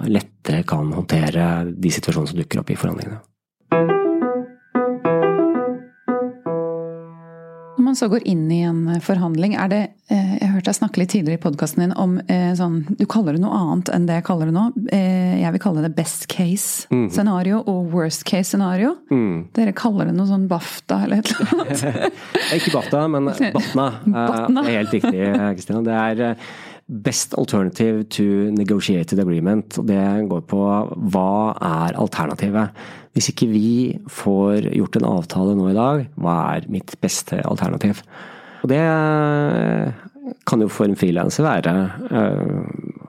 lettere kan håndtere de situasjonene som dukker opp i forhandlingene. Når man så går inn i en forhandling, er det eh, Jeg hørte deg snakke litt tidligere i podkasten din om eh, sånn Du kaller det noe annet enn det jeg kaller det nå. Eh, Jeg vil kalle det best case scenario og worst case scenario. Dere kaller det noe sånn BAFTA eller et eller annet. Ikke BAFTA, men BATNA. Eh, Batna. Er helt riktig, Kristina. Det er eh, Best Alternative to Negotiated Agreement. Det går på hva er alternativet? Hvis ikke vi får gjort en avtale nå i dag, hva er mitt beste alternativ? Og det eh, kan jo for en frilanser være eh,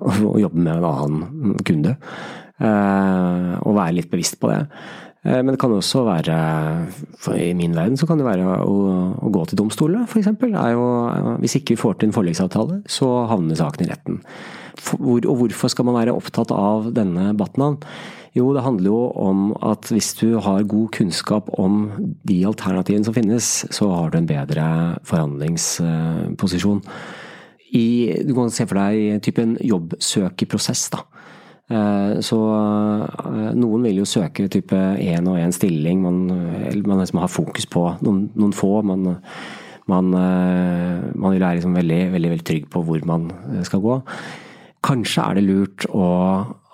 å jobbe med en annen kunde. Eh, og være litt bevisst på det. Eh, Men det kan også være, i min verden, så kan det være å, å gå til domstolene, f.eks. Hvis ikke vi får til en forliksavtale, så havner saken i retten. Hvor, og hvorfor skal man være opptatt av denne Batnan? Jo, det handler jo om at hvis du har god kunnskap om de alternativene som finnes, så har du en bedre forhandlingsposisjon. I, du kan se for deg type en jobbsøkerprosess, da. Eh, Så eh, noen vil jo søke type én og én stilling. Man, man liksom har fokus på noen, noen få. Man, man, eh, man vil være liksom veldig, veldig, veldig trygg på hvor man skal gå. Kanskje er det lurt å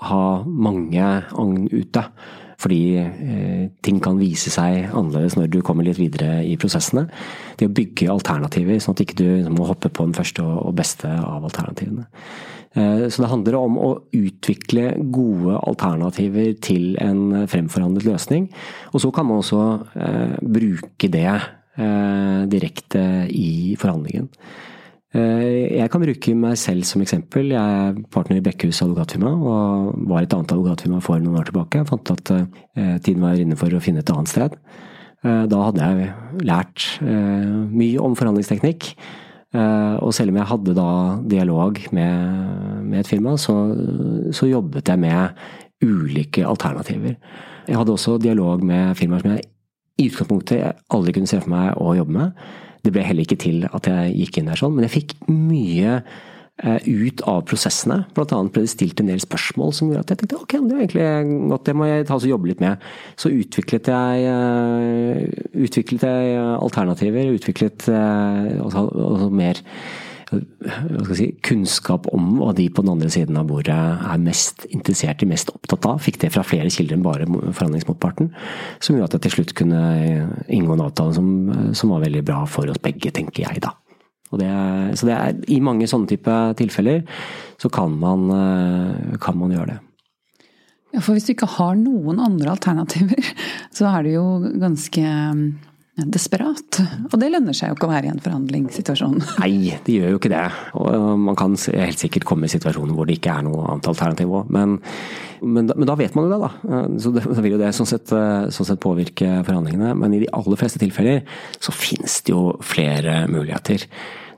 ha mange agn ute. Fordi eh, ting kan vise seg annerledes når du kommer litt videre i prosessene. Det å bygge alternativer, sånn at ikke du ikke må hoppe på den første og beste av alternativene. Eh, så det handler om å utvikle gode alternativer til en fremforhandlet løsning. Og så kan man også eh, bruke det eh, direkte i forhandlingen. Jeg kan bruke meg selv som eksempel. Jeg er partner i Bekkhus advokatfirma og var et annet advokatfirma for noen år tilbake. Jeg fant at tiden var inne for å finne et annet sted. Da hadde jeg lært mye om forhandlingsteknikk. Eh, Og selv om jeg hadde da dialog med, med et firma, så, så jobbet jeg med ulike alternativer. Jeg hadde også dialog med firmaer som jeg i utgangspunktet aldri kunne se for meg å jobbe med. Det ble heller ikke til at jeg gikk inn der sånn, men jeg fikk mye ut av prosessene. Blant annet ble det stilt en del spørsmål som gjorde at jeg tenkte ok, det er egentlig godt, det må jeg ta og jobbe litt med. Så utviklet jeg, eh, utviklet jeg alternativer, utviklet også, altså, altså mer si, kunnskap om hva de på den andre siden av bordet er mest interessert i, mest opptatt av. Fikk det fra flere kilder enn bare forhandlingsmotparten. Som gjorde at jeg til slutt kunne inngå en avtale som, som var veldig bra for oss begge, tenker jeg da. Det er, så det er, i mange sånne type tilfeller så kan man, kan man gjøre det. Ja, For hvis du ikke har noen andre alternativer, så er det jo ganske desperat. Og det lønner seg jo ikke å være i en forhandlingssituasjon. Nei, det gjør jo ikke det. Og man kan helt sikkert komme i situasjoner hvor det ikke er noe annet alternativ òg. Men, men, men, da vet man jo det, da. Så det, da vil jo det sånn sett, sånn sett, påvirke forhandlingene. Men i de aller fleste tilfeller så finnes det jo flere muligheter.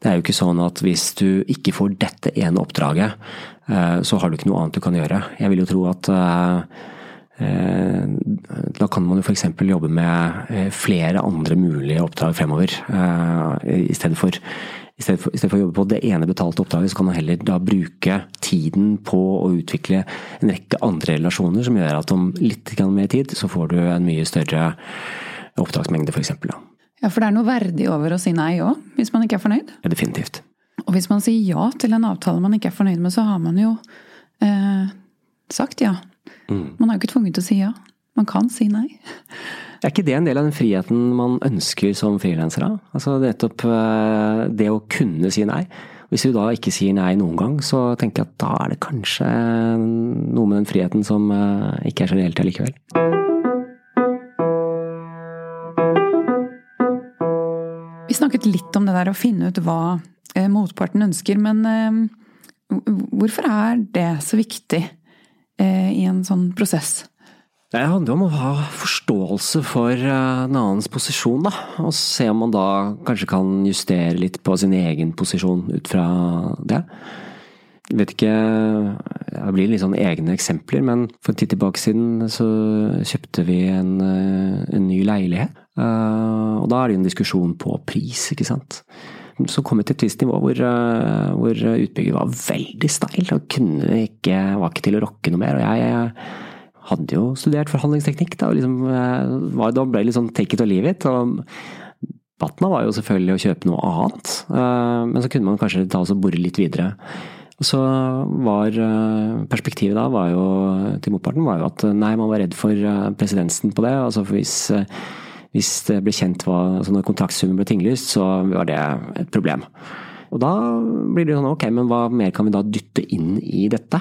Det er jo ikke sånn at hvis du ikke får dette ene oppdraget, eh, så har du ikke noe annet du kan gjøre. Jeg vil jo tro at Eh, da kan man jo f.eks. jobbe med eh, flere andre mulige oppdrag fremover. Eh, I stedet for, i stedet for, i stedet for å jobbe på det ene betalte oppdraget, så kan man heller da bruke tiden på å utvikle en rekke andre relasjoner som gjør at om litt mer tid, så får du en mye større oppdragsmengde, f.eks. Ja, for det er noe verdig over å si nei òg, hvis man ikke er fornøyd? Ja, definitivt. Og hvis man sier ja til en avtale man ikke er fornøyd med, så har man jo eh, sagt ja. Mm. Man er jo ikke tvunget til å si ja. Man kan si nei. Er ikke det en del av den friheten man ønsker som frilanser? Altså nettopp eh, det å kunne si nei. Hvis du da ikke sier nei noen gang, så tenker jeg at da er det kanskje noe med den friheten som eh, ikke er så reelt allikevel. Vi snakket litt om det der å finne ut hva eh, motparten ønsker, men hvorfor er det så viktig? Eh, i en sånn prosess? Det handler om å ha forståelse for eh, en annens posisjon, da. Og se om man da kanskje kan justere litt på sin egen posisjon ut fra det. Jeg vet ikke Det blir litt sånn egne eksempler, men for en tid tilbake siden så kjøpte vi en, eh, en ny leilighet. Og da er det jo en diskusjon på pris, ikke sant så kom til et visst nivå hvor, eh, hvor utbygger var veldig steil og kunne ikke, var ikke til å rokke noe mer. Og jeg, jeg hadde jo studert forhandlingsteknikk, da, og liksom, eh, var, da ble det litt sånn take it or leave it. og Batna var jo selvfølgelig å kjøpe noe annet, eh, men så kunne man kanskje ta oss og bore litt videre. Og så var perspektivet da var jo, til motparten var jo at nei, man var redd for presedensen på det. altså hvis hvis det ble kjent hva, altså når kontraktsummen ble tinglyst, så var det et problem. Og da blir det sånn ok, men hva mer kan vi da dytte inn i dette?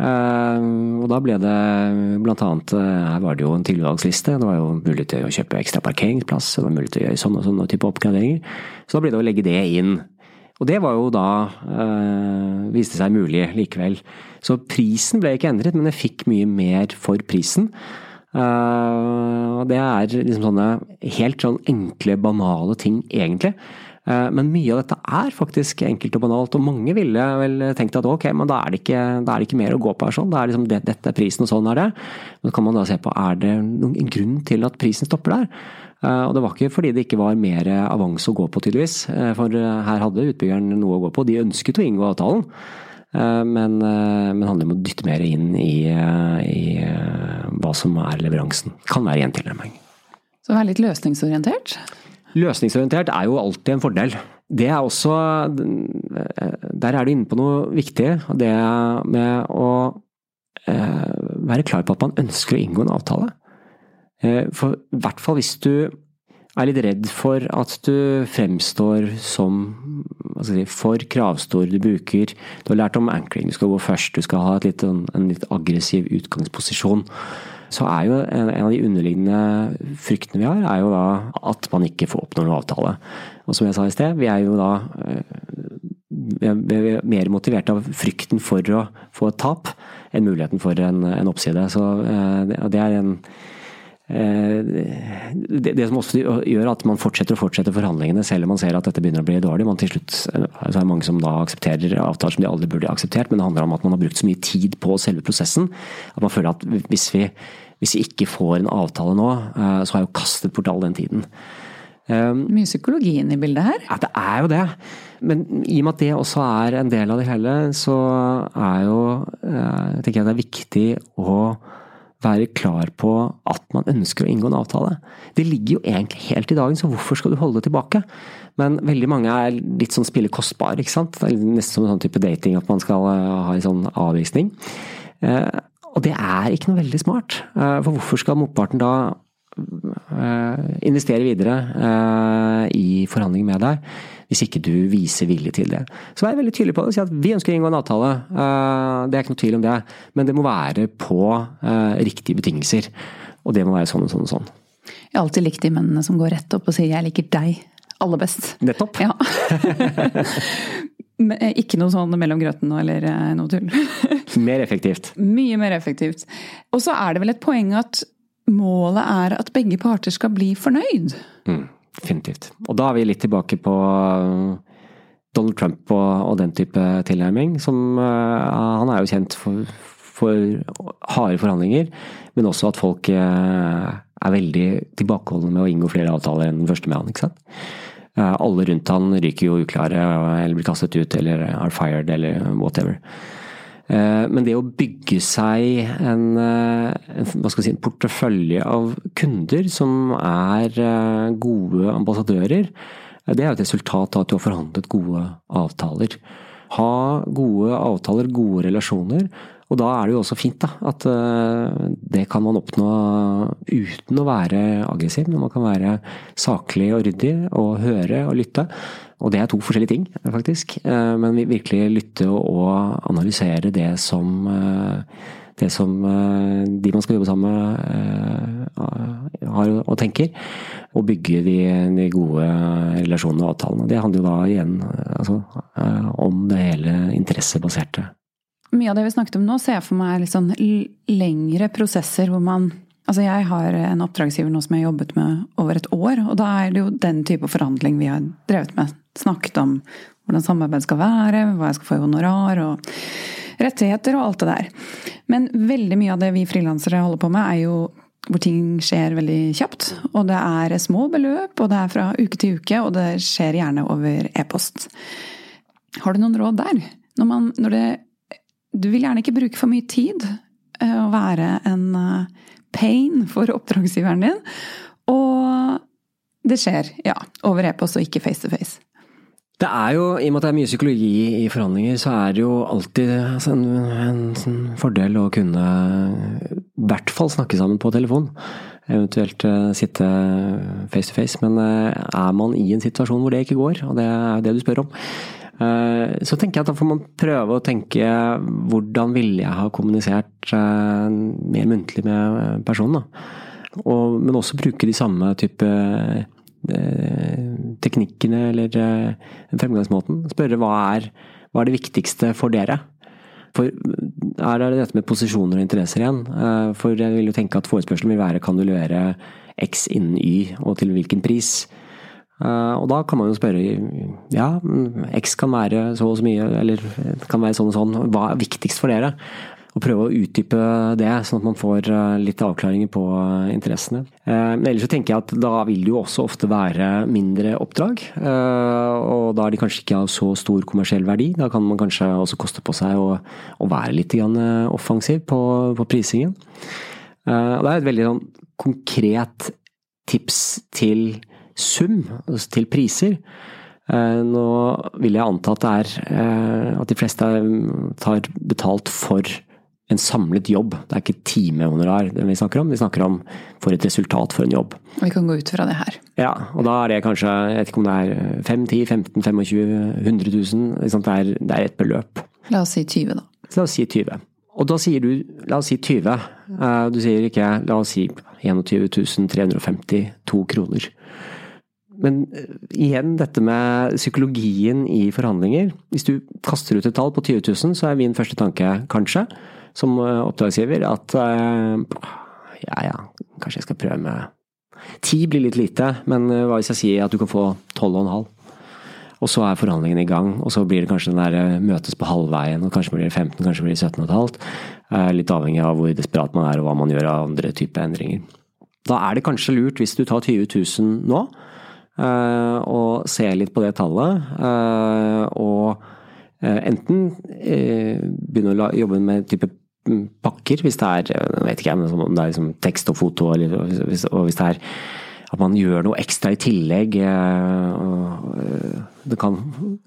Uh, og da ble det blant annet Her var det jo en tilvalgsliste. Det var jo mulig til å kjøpe ekstra parkeringsplass, det var mulig til å gjøre sånne og sånne type oppgraderinger. Så da ble det å legge det inn. Og det var jo da uh, viste seg mulig likevel. Så prisen ble ikke endret, men jeg fikk mye mer for prisen. Uh, det er liksom sånne helt sånn enkle, banale ting, egentlig. Uh, men mye av dette er faktisk enkelt og banalt, og mange ville vel tenkt at ok, men da er det ikke, er det ikke mer å gå på her sånn. Det er liksom det, dette er prisen, og sånn er det. Men kan man da se på er det noen grunn til at prisen stopper der. Uh, og det var ikke fordi det ikke var mer avanse å gå på, tydeligvis. For her hadde utbyggeren noe å gå på. De ønsket å inngå avtalen. Eh, men, eh, men handler om å dytte mer inn i, eh, i hva som er leveransen. Kan være tilnærming. Så være litt løsningsorientert? Løsningsorientert er jo alltid en fordel. Det er også Der er du inne på noe viktig. Det med å være klar på at man ønsker å inngå en avtale. For i hvert fall hvis du er litt redd for at du fremstår som si, for kravstor. Du bruker Du har lært om ankling, du skal gå først, du skal ha litt, en litt aggressiv utgangsposisjon. Så er jo en, en, av de underliggende fryktene vi har, er jo da at man ikke får oppnå noen avtale. Og som jeg sa i sted, vi er jo da eh, vi er mer motivert av frykten for å få et tap enn muligheten for en, en oppside. Så eh, det er en det, det, som også gjør at man fortsetter og fortsetter forhandlingene selv om man ser at dette begynner å bli dårlig. Man til slutt, eh, så er det mange som da aksepterer avtaler som de aldri burde akseptert, men det handler om at man har brukt så mye tid på selve prosessen at man føler at hvis vi, hvis vi ikke får en avtale nå, eh, så har jeg jo kastet bort all den tiden. Mye psykologi inn i bildet her? Ja, det er jo det. Men i og med at det også er en del av det hele, så er jo tenker jeg det er viktig å være klar på at man ønsker å inngå en avtale. Det ligger jo egentlig helt i dagen, så hvorfor skal du holde det tilbake? Men veldig mange er litt sånn spille kostbar, ikke sant. Det er nesten som en sånn type dating at man skal eh, ha en sånn avvisning. Eh, og det er ikke noe veldig smart. Eh, for hvorfor skal motparten da investere videre i forhandlinger med deg, hvis ikke du viser vilje til det. Så vær veldig tydelig på det. Si at vi ønsker å inngå en avtale. Det er ikke noe tvil om det. Men det må være på riktige betingelser. Og det må være sånn og sånn og sånn. Jeg har alltid likt de mennene som går rett opp og sier 'jeg liker deg' aller best. Nettopp. Ja. Ikke noe sånn mellom grøten eller noe tull. mer effektivt. Mye mer effektivt. Og så er det vel et poeng at målet er at begge parter skal bli fornøyd. Mm, definitivt. Og da er vi litt tilbake på Donald Trump og, og den type tilnærming. Som, uh, han er jo kjent for, for harde forhandlinger, men også at folk uh, er veldig tilbakeholdne med å inngå flere avtaler enn den første med han. ikke sant? Alle rundt han ryker jo uklare eller blir kastet ut eller are fired eller whatever. Men det å bygge seg en, en, si, en, portefølje av kunder som er gode ambassadører, det er et resultat av at du har forhandlet gode avtaler. Ha gode avtaler, gode relasjoner. Og da er det jo også fint da, at det kan man oppnå uten å være aggressiv. Men man kan være saklig og ryddig og høre og lytte. Og det er to forskjellige ting, faktisk. Men vi virkelig lytte og analysere det som det som de man skal jobbe sammen med har og tenker. Og bygge de, de gode relasjonene og avtalene. Det handler jo da igjen altså, om det hele interessebaserte. Mye av det vi snakket om nå, ser jeg for meg litt sånn lengre prosesser hvor man Altså jeg har en oppdragsgiver nå som jeg har jobbet med over et år, og da er det jo den type forhandling vi har drevet med. Snakket om hvordan samarbeid skal være, hva jeg skal få i honorar og rettigheter og alt det der. Men veldig mye av det vi frilansere holder på med, er jo hvor ting skjer veldig kjapt. Og det er små beløp, og det er fra uke til uke, og det skjer gjerne over e-post. Har du noen råd der? Når, man, når det du vil gjerne ikke bruke for mye tid og være en pain for oppdragsgiveren din. Og det skjer, ja, over e-post og ikke face to face. Det er jo, I og med at det er mye psykologi i forhandlinger, så er det jo alltid altså, en, en, en, fordel å kunne i hvert fall snakke sammen på telefon. Eventuelt sitte face to face. Men er man i en situasjon hvor det ikke går, og det er det du spør om, så tenker jeg at da får man prøve å tenke hvordan ville jeg ha kommunisert mer muntlig med personen. Og, men også bruke de samme type teknikkene eller fremgangsmåten. Spørre hva er, hva er det viktigste for dere? For er det dette med posisjoner og interesser igjen? For jeg vil jo tenke at forespørselen vil være kan du levere X innen Y, og til hvilken pris? Og da kan man jo spørre ja, X kan være så og så mye, eller kan være sånn og sånn. Hva er viktigst for dere? Og prøve å utdype det, sånn at man får litt avklaringer på interessene. Men ellers så tenker jeg at da vil det jo også ofte være mindre oppdrag. Og da er de kanskje ikke av så stor kommersiell verdi. Da kan man kanskje også koste på seg å, være litt offensiv på, på prisingen. Det er et veldig sånn konkret tips til sum, altså til priser. Nå vil jeg anta at det er at de fleste tar betalt for en samlet jobb. Det er ikke timehonorar vi snakker om, vi snakker om for et resultat for en jobb. Vi kan gå ut fra det her. Ja, og da er det kanskje, jeg vet ikke om det er 5, 10, 15, 25, 100 000. Det er, det er et beløp. La oss si 20, da. La oss si 20. Og da sier du la oss si 20. Du sier ikke la oss si 21 352 kroner. Men igjen dette med psykologien i forhandlinger. Hvis du kaster ut et tall på 20 000, så er min første tanke kanskje, som oppdragsgiver, at ja ja, kanskje jeg skal prøve med Ti blir litt lite, men hva hvis jeg sier at du kan få 12,5? Og så er forhandlingene i gang, og så blir det kanskje den der møtes på halvveien, og kanskje blir det 15, kanskje blir det 17,5. Litt avhengig av hvor desperat man er og hva man gjør av andre typer endringer. Da er det kanskje lurt, hvis du tar 20 000 nå, og ser litt på det tallet, og enten begynne å jobbe med type pakker, hvis det er vet ikke om det er liksom tekst og foto, og hvis det er at man gjør noe ekstra i tillegg. Det kan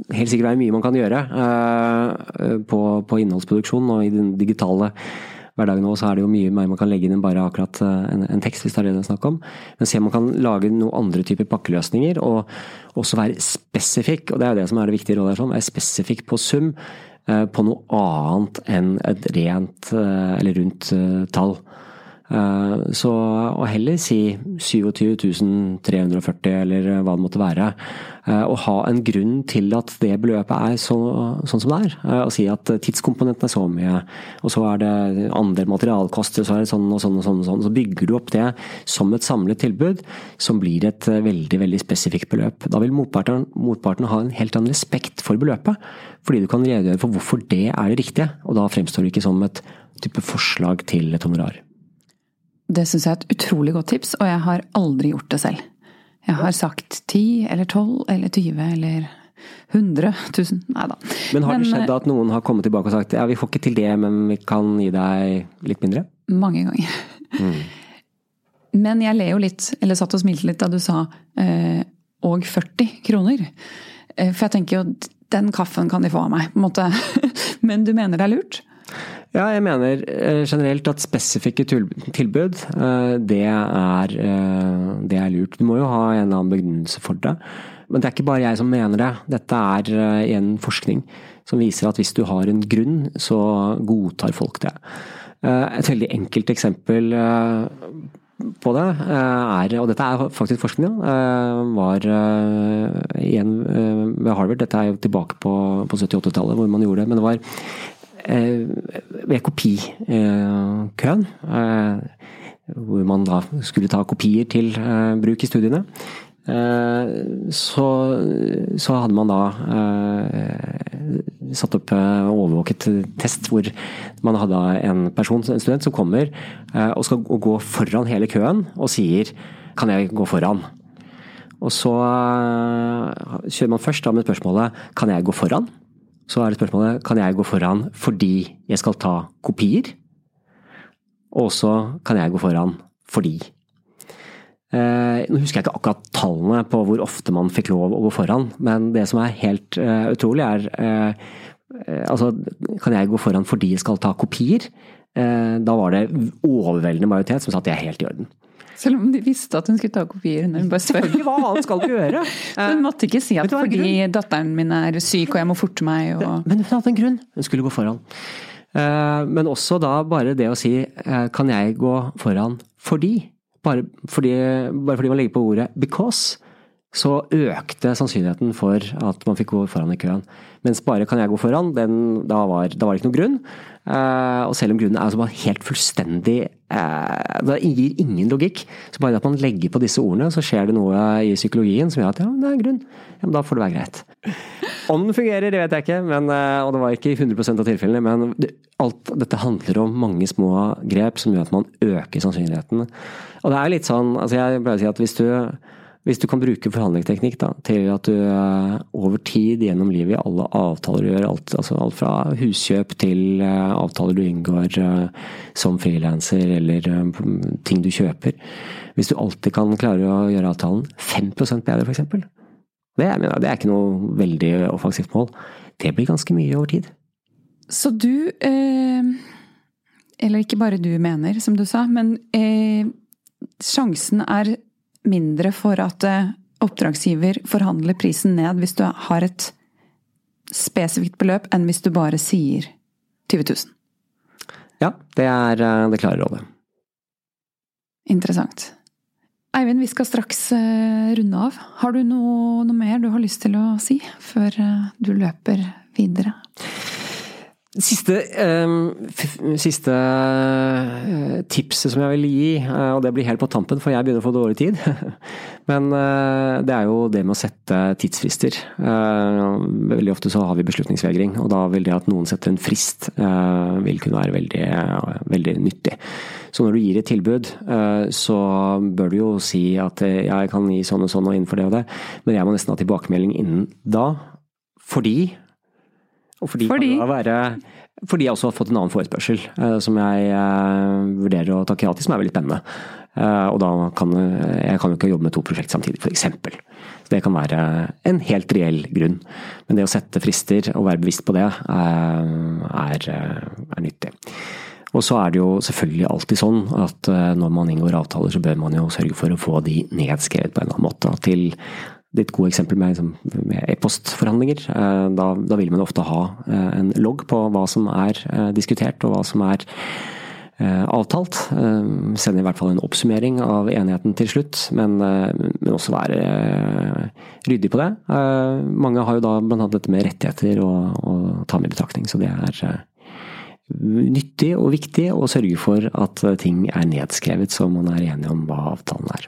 helt sikkert være mye man kan gjøre på innholdsproduksjon og i den digitale hverdagen nå, så er det jo mye mer man kan legge inn enn bare akkurat en, en tekst, hvis det er det det er snakk om. Men se om man kan lage noen andre typer pakkeløsninger, og også være spesifikk. Og det er jo det som er det viktige rådet her, være spesifikk på sum. På noe annet enn et rent eller rundt tall. Eh, så å heller si 27 340 eller hva det måtte være. Eh, og ha en grunn til at det beløpet er så, sånn som det er. Eh, og si at tidskomponenten er så mye, og så er det andre materialkoster, så er det sånn og sånn og sånn. og sånn. Så bygger du opp det som et samlet tilbud som blir et veldig veldig spesifikt beløp. Da vil motparten, motparten ha en helt annen respekt for beløpet, fordi du kan redegjøre for hvorfor det er det riktige. Og da fremstår det ikke som et type forslag til et honorar. Det syns jeg er et utrolig godt tips, og jeg har aldri gjort det selv. Jeg har sagt ti eller tolv eller tyve eller hundre tusen. Nei da. Men har det skjedd at noen har kommet tilbake og sagt ja, vi får ikke til det, men vi kan gi deg litt mindre? Mange ganger. Mm. Men jeg ler jo litt, eller satt og smilte litt da du sa eh, og 40 kroner. Eh, for jeg tenker jo den kaffen kan de få av meg, på en måte. Men du mener det er lurt? Ja, jeg mener eh, generelt at spesifikke tilbud, eh, det er, eh, det er, lurt. Du må jo ha en eller annen begrunnelse for det. Men det er ikke bare jeg som mener det. Dette er igjen forskning som viser at hvis du har en grunn, så godtar folk det. Et veldig enkelt eksempel på det er, og dette er faktisk forskning, var igjen ved Harvard. Dette er jo tilbake på, på 70-80-tallet hvor man gjorde det. Men det var ved kopikøen, eh, hvor man da skulle ta kopier til eh, bruk i studiene, så, så hadde man da satt opp overvåket test hvor man hadde en person, en student, som kommer og skal gå foran hele køen og sier 'kan jeg gå foran'? Og så kjører man først da med spørsmålet 'kan jeg gå foran'? Så er det spørsmålet kan jeg gå foran fordi jeg skal ta kopier. Og så kan jeg gå foran fordi. Eh, nå husker jeg ikke akkurat tallene på hvor ofte man fikk lov å gå foran, men det som er helt uh, utrolig, er uh, Altså, kan jeg gå foran fordi jeg skal ta kopier? Da var det overveldende majoritet som sa at det er helt i orden. Selv om de visste at hun skulle ta kopier når hun bare spør. Hva annet skal du gjøre? hun måtte ikke si at fordi datteren min er syk og jeg må forte meg og Men hun hadde en grunn. Hun skulle gå foran. Eh, men også da bare det å si eh, kan jeg gå foran fordi? Bare fordi, bare fordi man legger på ordet 'because' så økte sannsynligheten for at man fikk gå foran i køen. Mens bare 'kan jeg gå foran', den, da, var, da var det ikke noen grunn. Uh, og selv om grunnen er altså helt fullstendig uh, Det gir ingen logikk. Så bare at man legger på disse ordene, så skjer det noe i psykologien som gjør at ja, det er en grunn. Ja, men da får det være greit. Om den fungerer, det vet jeg ikke, men, uh, og det var ikke i 100% av tilfellene. Men det, alt dette handler om mange små grep som gjør at man øker sannsynligheten. Og det er litt sånn, altså jeg pleier å si at hvis du hvis du kan bruke forhandlingsteknikk da, til at du eh, over tid gjennom livet i alle avtaler du gjør, alt, altså alt fra huskjøp til uh, avtaler du inngår uh, som frilanser eller ting du kjøper Hvis du alltid kan klare å gjøre avtalen 5% bedre, f.eks. Det, det er ikke noe veldig offensivt mål. Det blir ganske mye over tid. Så du Eller ikke bare du mener, som du sa, men sjansen er mindre for at eh, oppdragsgiver forhandler prisen ned hvis du har et spesifikt beløp, enn hvis du bare sier 20 000. Ja, det er eh, det klare rådet. Interessant. Eivind, vi skal straks eh, runde av. Har du noe, noe mer du har lyst til å si før du løper videre? Siste, uh, siste uh, tipset som jeg vil gi, uh, og det blir helt på tampen, for jeg begynner å få dårlig tid, men det er jo det med å sette tidsfrister. Veldig ofte så har vi beslutningsvegring, og da vil det at noen setter en frist, vil kunne være veldig, veldig nyttig. Så når du gir et tilbud, så bør du jo si at jeg kan gi sånn og sånn og innenfor det og det, men jeg må nesten ha tilbakemelding innen da, fordi og fordi, fordi? Være, fordi jeg også har fått en annen forespørsel uh, som jeg uh, vurderer å takke ja til, som er veldig spennende. Uh, og da kan jeg kan jo ikke jobbe med to prosjekt samtidig, f.eks. Det kan være en helt reell grunn. Men det å sette frister og være bevisst på det, er, er nyttig. Og så er det jo selvfølgelig alltid sånn at når man inngår avtaler, så bør man jo sørge for å få de nedskrevet på en eller annen måte. Til ditt gode eksempel med, liksom, e-postforhandlinger. Da, da, vil man ofte ha en logg på hva som er diskutert, og hva som er Eh, avtalt. Eh, sende i hvert fall en oppsummering av enigheten til slutt, men, eh, men også være ryddig på det. Mange har jo da bl.a. dette med rettigheter å ta med i betraktning, så det er nyttig og viktig å sørge for at ting er nedskrevet så man er enig om hva avtalen er.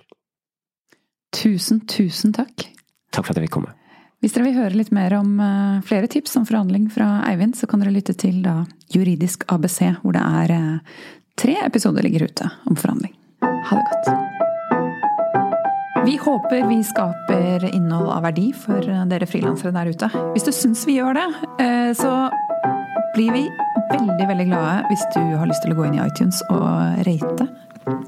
Tusen, tusen takk. Takk for at jeg fikk komme. Hvis dere vil høre litt mer om flere tips om forhandling fra Eivind, så kan dere lytte til da Juridisk ABC, hvor det er Tre episoder ligger ute om forhandling. Ha det godt. Vi håper vi skaper innhold av verdi for dere frilansere der ute. Hvis du syns vi gjør det, eh, så blir vi veldig veldig glade hvis du har lyst til å gå inn i iTunes og rate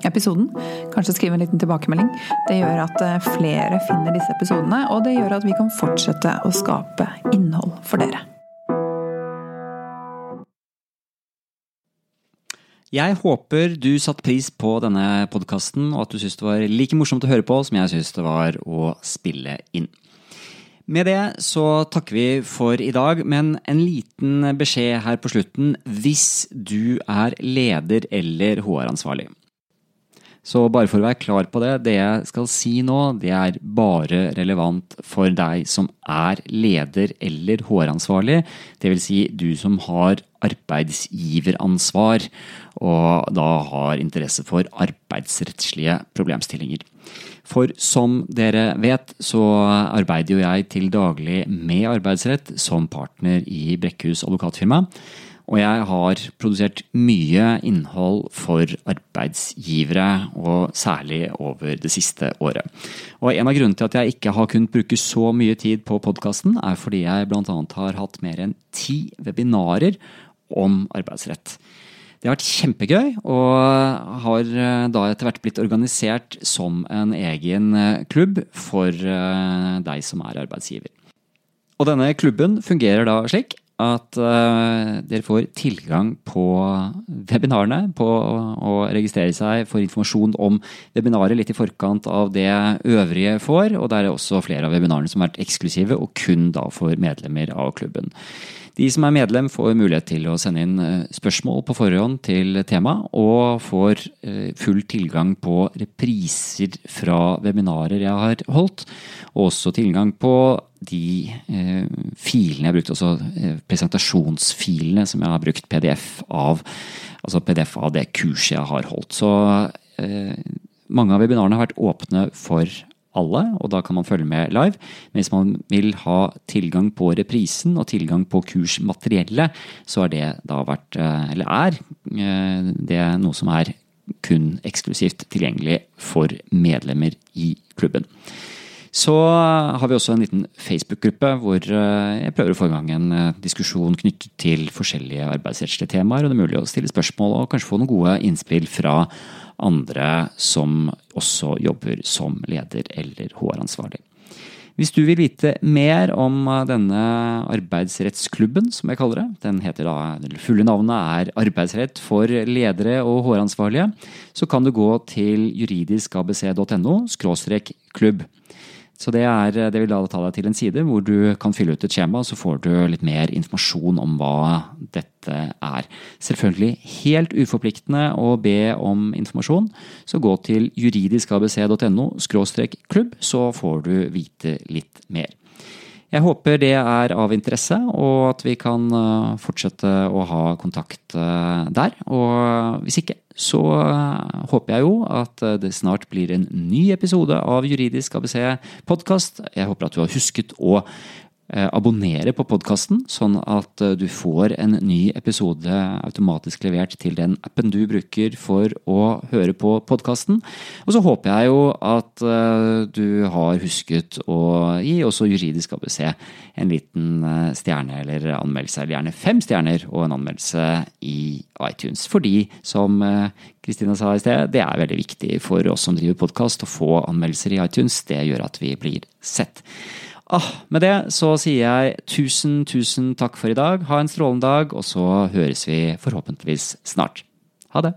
episoden. Kanskje skrive en liten tilbakemelding. Det gjør at eh, flere finner disse episodene, og det gjør at vi kan fortsette å skape innhold for dere. Jeg håper du satte pris på denne podkasten, og at du syntes det var like morsomt å høre på som jeg syntes det var å spille inn. Med det så takker vi for i dag, men en liten beskjed her på slutten hvis du er leder eller HR-ansvarlig. Så bare for å være klar på det, det jeg skal si nå, det er bare relevant for deg som er leder eller HR-ansvarlig. Dvs. Si du som har arbeidsgiveransvar og da har interesse for arbeidsrettslige problemstillinger. For som dere vet, så arbeider jo jeg til daglig med arbeidsrett som partner i Brekkhus advokatfirma. Og jeg har produsert mye innhold for arbeidsgivere, og særlig over det siste året. Og En av grunnene til at jeg ikke har kunnet bruke så mye tid på podkasten, er fordi jeg bl.a. har hatt mer enn ti webinarer om arbeidsrett. Det har vært kjempegøy, og har eh, da etter hvert blitt organisert som en egen eh, klubb for eh, deg som er arbeidsgiver. Og denne klubben fungerer da slik at uh, dere får tilgang på webinarene, på å registrere seg for informasjon om webinaret litt i forkant av det øvrige får. Og det er også flere av webinarene som har vært eksklusive og kun da for medlemmer av klubben. De som er medlem får mulighet til å sende inn eh, spørsmål på forhånd til temaet, og får eh, full tilgang på repriser fra webinarer jeg har holdt. Og også tilgang på de eh, filene jeg har brukt, altså presentasjonsfilene som jeg har brukt PDF av. Altså PDF av det kurset jeg har holdt. Så mange av webinarene har vært åpne for alle, og da kan man følge med live. Men hvis man vil ha tilgang på reprisen og tilgang på kursmateriellet, så er det da vært, eh, eller er, det det noe som er kun eksklusivt tilgjengelig for medlemmer i klubben. Så har vi også en liten Facebook-gruppe hvor eh, jeg prøver å få i gang en diskusjon knyttet til forskjellige arbeidsrettslige temaer. og Det er mulig å stille spørsmål og kanskje få noen gode innspill fra andre som også jobber som leder eller HR-ansvarlig. Hvis du vil vite mer om denne arbeidsrettsklubben, som jeg kaller det, den heter da, fulle navnet er Arbeidsrett for ledere og HR-ansvarlige, så kan du gå til juridiskabc.no klubb. Så det, er, det, vil da ta deg til en side hvor du kan fylle ut et skjema, så får du litt mer informasjon om hva dette er. Selvfølgelig helt uforpliktende å be om informasjon, så gå til juridiskabc.no klubb, så får du vite litt mer. Jeg håper det er av interesse, og at vi kan eh, fortsette å ha kontakt eh, der. Og hvis ikke, så eh, håper jeg jo at det snart blir en ny episode av Juridisk ABC podkast. Jeg håper at du har husket å Eh, abonnere på podkasten, sånn at eh, du får en ny episode automatisk levert til den appen du bruker for å høre på podkasten. Og så håper jeg jo at eh, du har husket å gi også Juridisk ABC en liten stjerne eller anmeldelse, eller gjerne fem stjerner og en anmeldelse i iTunes. Fordi, som Kristina sa i sted, det er veldig viktig for oss som driver podkast å få anmeldelser i iTunes. Det gjør at vi blir sett. Ah, med det så sier jeg tusen, tusen takk for i dag. Ha en strålende dag, og så høres vi forhåpentligvis snart. Ha det.